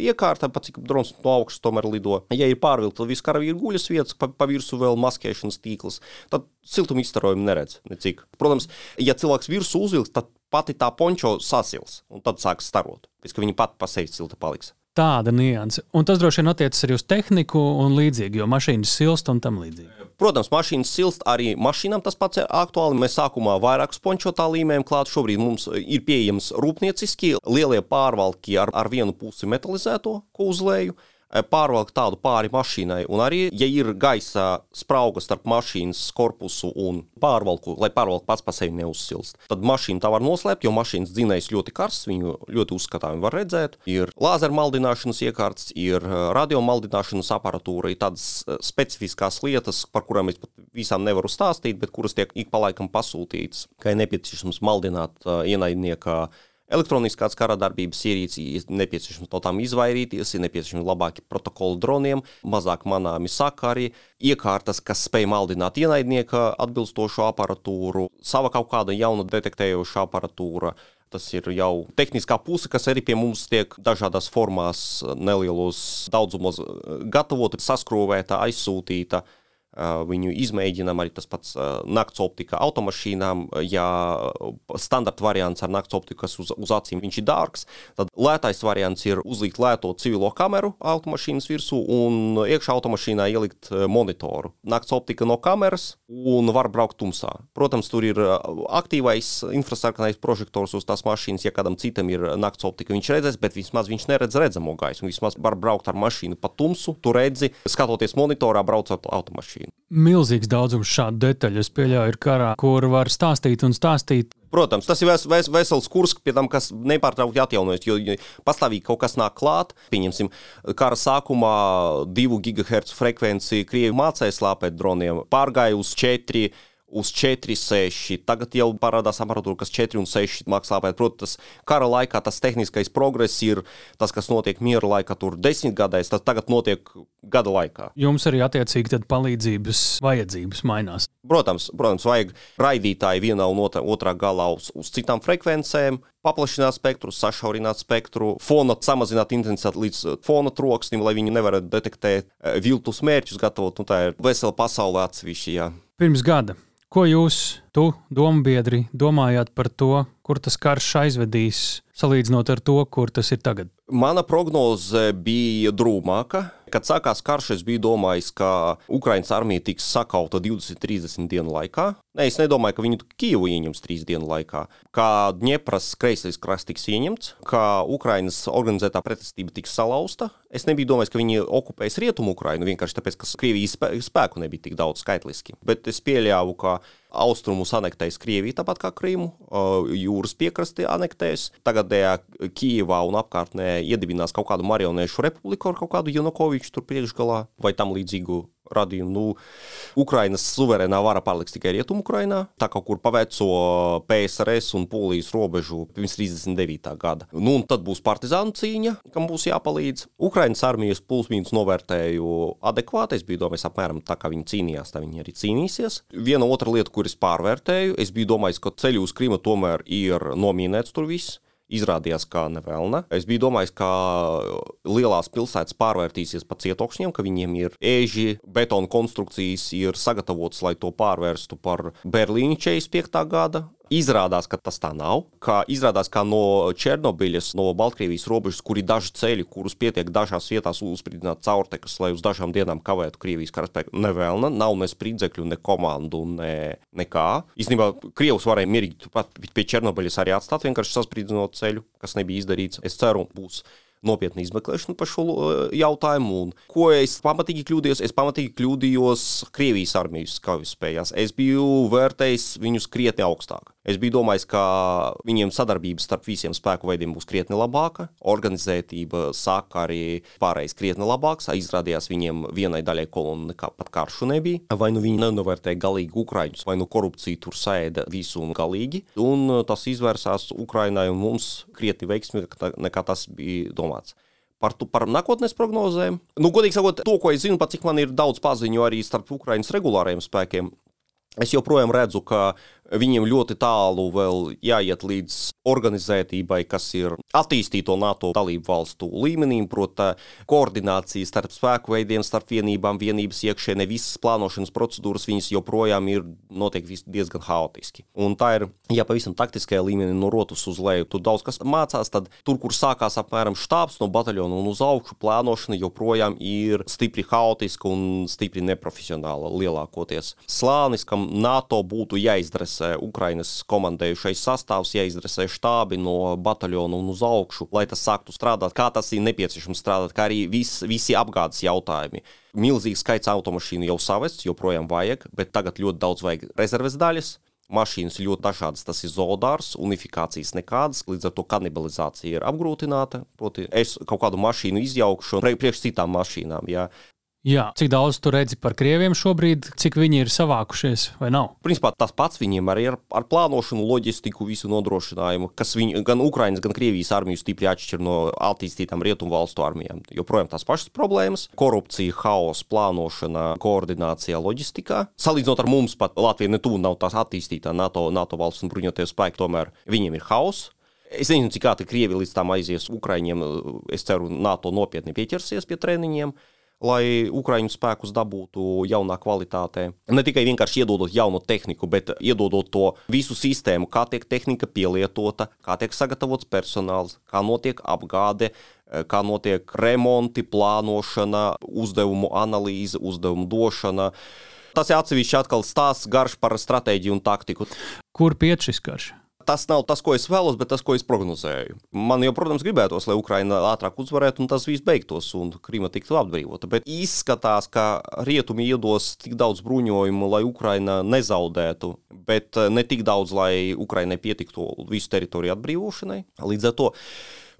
iekārta, pat cik drons no augšas tomēr lido. Ja ir pārvilkta, tad viss karavīri guļas vietas, pa, pa virsmu vēl maskēšanas tīkls, tad siltuma izstarojumu neredz necik. Protams, ja cilvēks virsū uzvilks, tad pati tā pončo sasils, un tad sāks starot. Pēc ka viņa pati pa sevi silta paliks tāda nianse. Un tas droši vien attiecas arī uz tehniku un līdzīgi, jo mašīnas silst un tam līdzīgi. Protams, mašīnas silst arī mašīnām. Tas pats ir aktuāli. Mēs sākumā vairāk spončotā līmējam klāt. Šobrīd mums ir pieejams rūpnieciski lielie pārvalki ar, ar vienu pusi metalizēto, ko uzlēju Eh, pārvalkt tādu pāri mašīnai. Un arī, ja ir gaisa sprauga starp mašīnas korpusu un pārvalku, lai pārvalku pats par sevi neuzsilst, tad mašīnu tā var noslēpt, jo mašīnas dzinējs ļoti karsts, viņu ļoti uzskatāmi var redzēt. Ir lāzera maldināšanas iekārts, ir eh, radio maldināšanas aparatūra, ir tādas eh, specifiskās lietas, par kurām es pat visām nevaru stāstīt, bet kuras tiek ik pa laikam pasūtītas, ka ir nepieciešams maldināt ienaidnieka Elektroniskās kara darbības ierīci ir nepieciešams no tām izvairīties, ir nepieciešami labāki protokoli droniem, mazāk manāmi sakari, iekārtas, kas spēj maldināt ienaidnieka atbilstošo aparatūru, sava kaut kāda jauna detektējoša aparatūra. Tas ir jau tehniskā puse, kas arī pie mums tiek dažādās formās, nelielos daudzumos gatavota, saskrūvēta, aizsūtīta. Viņu izmēģinām arī tas pats nakts optika automašīnām. Ja standarta variants ar nakts optiku, kas uz, uz acīm ir dārgs, tad lētais variants ir uzlikt lēto civilo kameru automašīnas virsū un iekšā automašīnā ielikt monitoru. Nakts optika no kameras un var braukt tumsā. Protams, tur ir aktīvais infrasarkanais prožektors uz tās mašīnas. Ja kādam citam ir nakts optika, viņš redzēs, bet vismaz viņš neredz redzamo gaismu. Vismaz var braukt ar mašīnu pa tumsu, tu redzi, skatoties monitorā, braucot automašīnu. Milzīgs daudzums šādu detaļu, es pieļauju, ir karā, kur var stāstīt un stāstīt. Protams, tas ir ves, ves, vesels kurs, pie tam, kas nepārtraukti atjaunojas, jo pastāvīgi kaut kas nāk klāt. Pieņemsim, kara sākumā 2 GHz frekvenci Krievi mācīja slāpēt droniem, pārgāja uz 4 uz 4, 6. Tagad jau parādās aparatūra, kas 4 un 6 maksā. Protams, kara laikā tas tehniskais progress ir tas, kas notiek miera laikā, tur desmit gadēs, tas tagad notiek gada laikā. Jums arī attiecīgi palīdzības vajadzības mainās. Protams, protams vajag raidītāji vienā un otrā, otrā galā uz, uz citām frekvencēm, paplašināt spektru, sašaurināt spektru, fona samazināt intensitāti līdz fona troksnim, lai viņi nevarētu detektēt eh, viltus mērķus, gatavot. Nu, tā ir vesela pasaule atsevišķi. Pirms gada Ko jūs, tu, dombiedri, domājāt par to, kur tas karš aizvedīs, salīdzinot ar to, kur tas ir tagad? Mana prognoze bija drūmāka. Kad sākās karš, es biju domājis, ka Ukraiņas armija tiks sakauta 20-30 dienu laikā. Nē, es nedomāju, ka viņi Kijevu ieņems trīs dienu laikā, ka Dņepras kreisais krasts tiks ieņemts, ka Ukraiņas organizētā pretestība tiks salauzta. Es nebiju domājis, ka viņi okupēs rietumu Ukrainu vienkārši tāpēc, ka Krievijas spēku nebija tik daudz skaitliski. Bet es pieļāvu, ka austrumus anektēs Krievija, tāpat kā Krīmu, jūras piekrasti anektēs. Tagadējā Kijivā un apkārtnē iedibinās kaut kādu marionešu republiku ar kaut kādu Janukoviču tur priekšgalā vai tam līdzīgu radījumu. Nu, Ukrainas suverēnā vara paliks tikai Rietumu-Ukrainā, tā kaut kur pa veco PSRS un Polijas robežu pirms 39. gada. Nu, un tad būs partizānu cīņa, kam būs jāpalīdz. Ukrainas armijas pulsmīnus novērtēju adekvāti. Es biju domājis, apmēram tā kā viņi cīnījās, tā viņi arī cīnīsies. Viena otra lieta, kuras pārvērtēju, es biju domājis, ka ceļu uz Krimu tomēr ir nomīnēts tur viss izrādījās kā nevelna. Es biju domājis, ka lielās pilsētas pārvērtīsies par cietokšņiem, ka viņiem ir ēži, betona konstrukcijas ir sagatavotas, lai to pārvērstu par Berlīņu 45. gada Izrādās, ka tas tā nav. Kā izrādās, ka no Černobiļas, no Baltkrievijas robežas, kur ir daži ceļi, kurus pietiek dažās vietās uzspridzināt caurtekas, lai uz dažām dienām kavētu Krievijas karaspēku, nevēlna, nav ne spridzekļu, ne komandu, ne nekā. Īstenībā Krievus varēja mierīgi pat pie Černobiļas arī atstāt, vienkārši saspridzinot ceļu, kas nebija izdarīts. Es ceru, būs nopietnu izmeklēšanu par šo jautājumu. Un, ko es pamatīgi kļūdījos? Es pamatīgi kļūdījos Krievijas armijas kaujas spējās. Es biju vērtējis viņus krietni augstāk. Es biju domājis, ka viņiem sadarbība starp visiem spēku veidiem būs krietni labāka, organizētība sāk arī pārējais krietni labāks. Izrādījās, viņiem vienai daļai kolonai nekā pat karšu nebija. Vai nu viņi nenovērtēja galīgi Ukraiņus, vai nu korupcija tur sēda visu un galīgi. Un tas izvērsās Ukrainai un mums krietni veiksmīgāk nekā tas bija domāts par, tu, par nākotnes prognozēm. Nu, godīgi sakot, to, ko es zinu, pat cik man ir daudz paziņu arī starp Ukraiņas regulāriem spēkiem, es joprojām redzu, ka Viņiem ļoti tālu vēl jāiet līdz organizētībai, kas ir attīstīto NATO dalību valstu līmenī, proti, koordinācija starp spēku veidiem, starp vienībām, vienības iekšēnē, visas plānošanas procedūras, viņas joprojām ir notiek diezgan haotiski. Un tā ir, ja pavisam taktiskajā līmenī no rotas uz leju, tur daudz kas mācās, tad tur, kur sākās apmēram štābs no bataljona un uz augšu, plānošana joprojām ir stipri haotiska un stipri neprofesionāla lielākoties. Slānis, kam NATO būtu jāizdara jāizresē Ukrainas komandējušais sastāvs, jāizresē štābi no bataljona un uz augšu, lai tas sāktu strādāt, kā tas ir nepieciešams strādāt, kā arī vis, visi apgādes jautājumi. Milzīgs skaits automašīnu jau savests, joprojām vajag, bet tagad ļoti daudz vajag rezerves daļas. Mašīnas ļoti dažādas, tas ir zoodārs, unifikācijas nekādas, līdz ar to kanibalizācija ir apgrūtināta. Proti, es kaut kādu mašīnu izjaukšu priekš citām mašīnām. Ja. Jā, cik daudz tu redzi par krieviem šobrīd, cik viņi ir savākušies vai nav? Principā tas pats viņiem arī ar, ar plānošanu, loģistiku, visu nodrošinājumu, kas viņi, gan Ukraiņas, gan Krievijas armiju stipri atšķir no attīstītām rietumu valstu armijām. Joprojām tās pašas problēmas - korupcija, haoss, plānošana, koordinācija, loģistikā. Salīdzinot ar mums, pat Latvija netuvu nav tās attīstītā NATO, NATO valsts un bruņotie spēki, tomēr viņiem ir haoss. Es nezinu, cik ātri Krievija līdz tam aizies Ukraiņiem. Es ceru, NATO nopietni pieķersies pie treniņiem. Lai Ukraiņu spēkus dabūtu jaunā kvalitātē. Ne tikai vienkārši iedodot jaunu tehniku, bet iedodot to visu sistēmu, kā tiek tehnika pielietota, kā tiek sagatavots personāls, kā notiek apgāde, kā notiek remonti, plānošana, uzdevumu analīze, uzdevumu došana. Tas ir atsevišķi atkal stāsts garš par stratēģiju un taktiku. Kur piet šis karš? Tas nav tas, ko es vēlos, bet tas, ko es prognozēju. Man jau, protams, gribētos, lai Ukraina ātrāk uzvarētu un tas viss beigtos un Krīma tiktu atbrīvota. Bet izskatās, ka rietumi iedos tik daudz bruņojumu, lai Ukraina nezaudētu, bet ne tik daudz, lai Ukrainai pietiktu visu teritoriju atbrīvošanai. Līdz ar to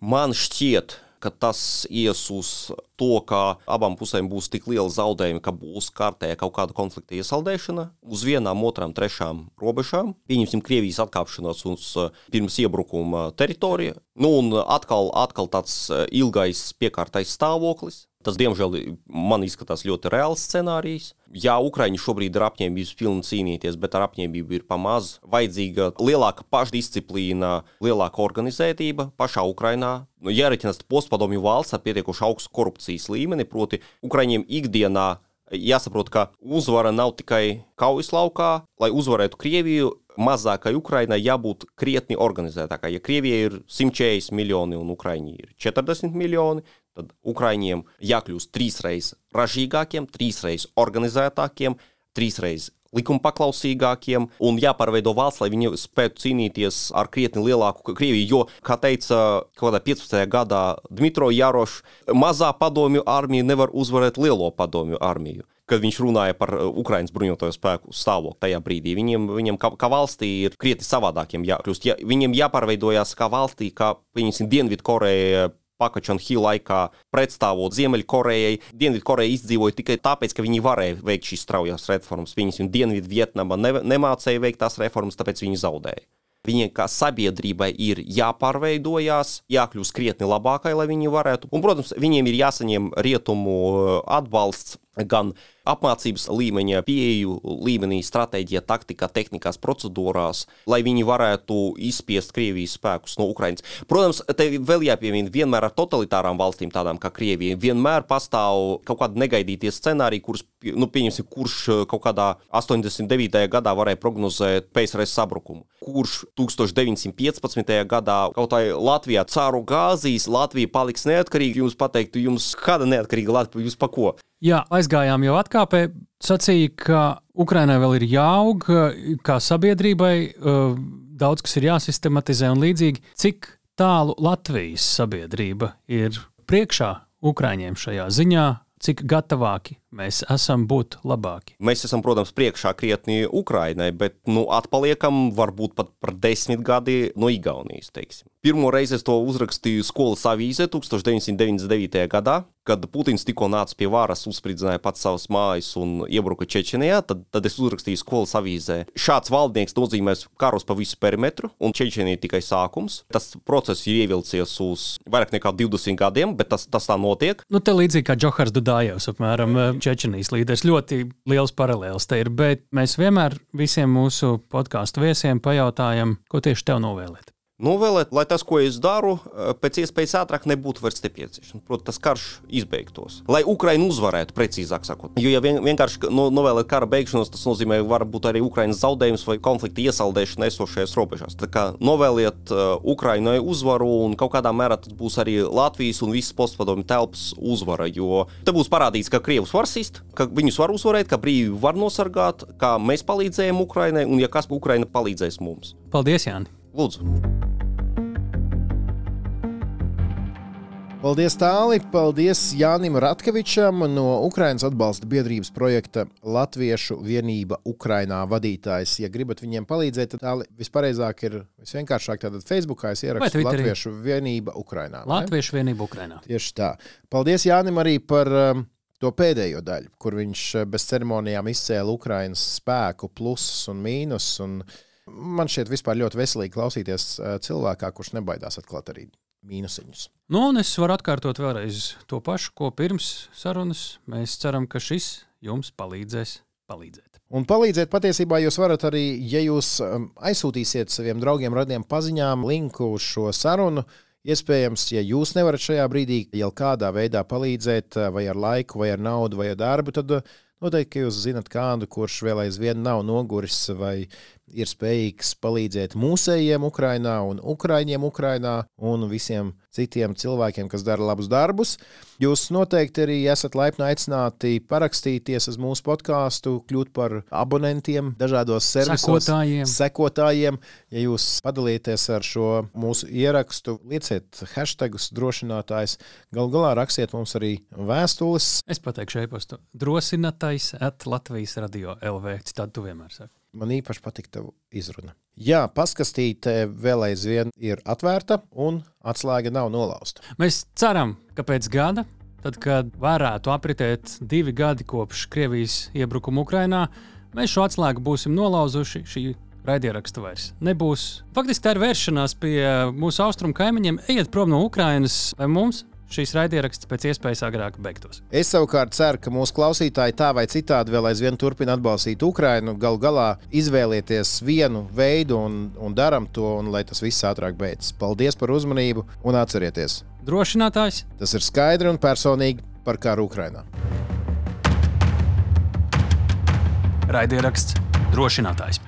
man šķiet, ka tas ies uz to, ka abām pusēm būs tik liela zaudējuma, ka būs kārtēja kaut kāda konflikta iesaldēšana uz vienām, otrām, trešām robežām. Pieņemsim Krievijas atkāpšanos uz uh, pirms iebrukuma teritoriju. Nu, un atkal, atkal tāds uh, ilgais piekārtais stāvoklis. Tas, diemžēl, man izskatās ļoti reāls scenārijs. Jā, Ukraiņi šobrīd ir apņēmības pilni cīnīties, bet ar apņēmību ir pamaz. Vajadzīga lielāka pašdisciplīna, lielāka organizētība pašā Ukrainā. Nu, Jāreķinās postpadomju valsts ar pietiekoši augstu korupcijas līmeni, proti, Ukraiņiem ikdienā jāsaprot, ka uzvara nav tikai kaujas laukā, lai uzvarētu Krieviju. Mazākai Ukrainai jābūt krietni organizētākai. Ja Krievija ir 140 miljoni un Ukraiņi ir 40 miljoni, tad Ukraiņiem jākļūst trīsreiz ražīgākiem, trīsreiz organizētākiem, trīsreiz likuma paklausīgākiem un jāpārveido valsts, lai viņi spētu cīnīties ar krietni lielāku Krieviju. Jo, kā teica kaut kādā 15. gadā Dmitro Jarošs, mazā padomju armija nevar uzvarēt lielo padomju armiju kad viņš runāja par Ukraiņas bruņoto spēku stāvokli tajā brīdī. Viņiem, viņiem kā, kā valstī ir krietni savādākiem jākļūst. Ja, viņiem jāpārveidojas kā valstī, kā Dienvidkoreja Pakačona Hill laikā pretstāvot Ziemeļkorejai. Dienvidkoreja izdzīvoja tikai tāpēc, ka viņi varēja veikt šīs straujās reformas. Viņas un Dienvidvietnama ne, nemācēja veikt tās reformas, tāpēc viņi zaudēja. Viņiem kā sabiedrībai ir jāpārveidojās, jākļūst krietni labākai, lai viņi varētu. Un, protams, viņiem ir jāsaņem rietumu atbalsts gan apmācības līmeņa, pieeju līmenī, stratēģijā, taktikā, tehnikās, procedūrās, lai viņi varētu izspiest Krievijas spēkus no Ukrainas. Protams, te vēl jāpiemina, vienmēr ar totalitārām valstīm, tādām kā Krievija, vienmēr pastāv kaut kādi negaidītie scenāriji, kurus, nu, pieņemsim, kurš kaut kādā 89. gadā varēja prognozēt PSRS sabrukumu, kurš 1915. gadā kaut kā Latvijā cāru gāzīs, Latvija paliks neatkarīga, jums pateiktu, jums kāda neatkarīga Latvija, jūs pa ko? Jā, aizgājām jau atkāpē. Sacīja, ka Ukrainai vēl ir jāaug, kā sabiedrībai daudz kas ir jāsistematizē un līdzīgi. Cik tālu Latvijas sabiedrība ir priekšā Ukraiņiem šajā ziņā, cik gatavāki mēs esam būt labāki. Mēs esam, protams, priekšā krietni Ukrainai, bet nu, atpaliekam varbūt pat par desmit gadi no Igaunijas. Teiksim. Pirmo reizi es to uzrakstīju skolas avīzē 1999. gadā, kad Putins tikko nāca pie varas, uzspridzināja pats savas mājas un iebruka Čečenijā. Tad, tad es uzrakstīju skolas avīzē. Šāds valdnieks nozīmēs karus pa visu perimetru, un Čečenija tikai sākums. Tas process ir ievilcies uz vairāk nekā 20 gadiem, bet tas, tas tā notiek. Nu, te līdzīgi kā Džohars Dudājevs, apmēram Čečenijas līderis. Ļoti liels paralēls te ir, bet mēs vienmēr visiem mūsu podkāstu viesiem pajautājam, ko tieši tev novēlēt novēlēt, lai tas, ko es daru, eh, pēc iespējas ātrāk nebūtu vairs nepieciešams. Protams, tas karš izbeigtos. Lai Ukraina uzvarētu, precīzāk sakot. Jo, ja vien, vienkārši no, novēlēt kara beigšanos, tas nozīmē, varbūt arī Ukrainas zaudējums vai konflikta iesaldēšana esošajās robežās. Tā kā novēliet uh, Ukrainai uzvaru, un kaut kādā mērā tas būs arī Latvijas un visas postpadomju telpas uzvara. Jo te būs parādīts, ka Krievus var sist, ka viņus var uzvarēt, ka brīvi var nosargāt, kā mēs palīdzējam Ukrainai, un ja kas Ukraina palīdzēs mums. Paldies, Jāni! Lūdzu! Paldies, Tāli! Paldies Jānim Ratkevičam no Ukraiņas atbalsta biedrības projekta Latviešu vienība Ukrainā vadītājs. Ja gribat viņiem palīdzēt, tad tāli vispareizāk ir visvienkāršāk tātad Facebookā es ierakstu Latviešu vienība Ukrainā. Latviešu ne? vienība Ukrainā. Tieši tā. Paldies Jānim arī par um, to pēdējo daļu, kur viņš uh, bez ceremonijām izcēla Ukraiņas spēku plusus un mīnus. Man šķiet vispār ļoti veselīgi klausīties uh, cilvēkā, kurš nebaidās atklāt arī mīnusiņus. Nu, un es varu atkārtot vēlreiz to pašu, ko pirms sarunas. Mēs ceram, ka šis jums palīdzēs palīdzēt. Un palīdzēt patiesībā jūs varat arī, ja jūs um, aizsūtīsiet saviem draugiem, radiem paziņām linku uz šo sarunu. Iespējams, ja jūs nevarat šajā brīdī jau kādā veidā palīdzēt, vai ar laiku, vai ar naudu, vai ar darbu, tad noteikti jūs zinat kādu, kurš vēl aizvien nav noguris vai ir spējīgs palīdzēt mūsējiem Ukrajinā un Ukrāņiem Ukrajinā un visiem citiem cilvēkiem, kas dara labus darbus. Jūs noteikti arī esat laipni aicināti parakstīties uz mūsu podkāstu, kļūt par abonentiem dažādos servisos, Sekotājiem. sekotājiem. Ja jūs padalīties ar šo mūsu ierakstu, lieciet hashtagus drošinātājs, gal galā rakstiet mums arī vēstules. Es pateikšu e-pastu drosinātais at Latvijas radio LV. Citādi tu vienmēr saki. Man īpaši patīk tava izruna. Jā, paskastīte vēl aizvien ir atvērta un atslēga nav nolauzta. Mēs ceram, ka pēc gada, tad, kad varētu apritēt divi gadi kopš Krievijas iebrukuma Ukrajinā, mēs šo atslēgu būsim nolauzuši. Šī raidieraksta vairs nebūs. Faktiski tā ir vēršanās pie mūsu austrumu kaimiņiem. Ejiet prom no Ukrajinas, lai mums šīs raidieraksts pēc iespējas agrāk beigtos. Es savukārt ceru, ka mūsu klausītāji tā vai citādi vēl aizvien turpina atbalstīt Ukrajinu. Galu galā izvēlieties vienu veidu un, un daram to, un lai tas viss ātrāk beidzas. Paldies par uzmanību un atcerieties, Drošinātājs tas ir skaidri un personīgi par karu Ukrajinā. raidieraksts drošinātājs.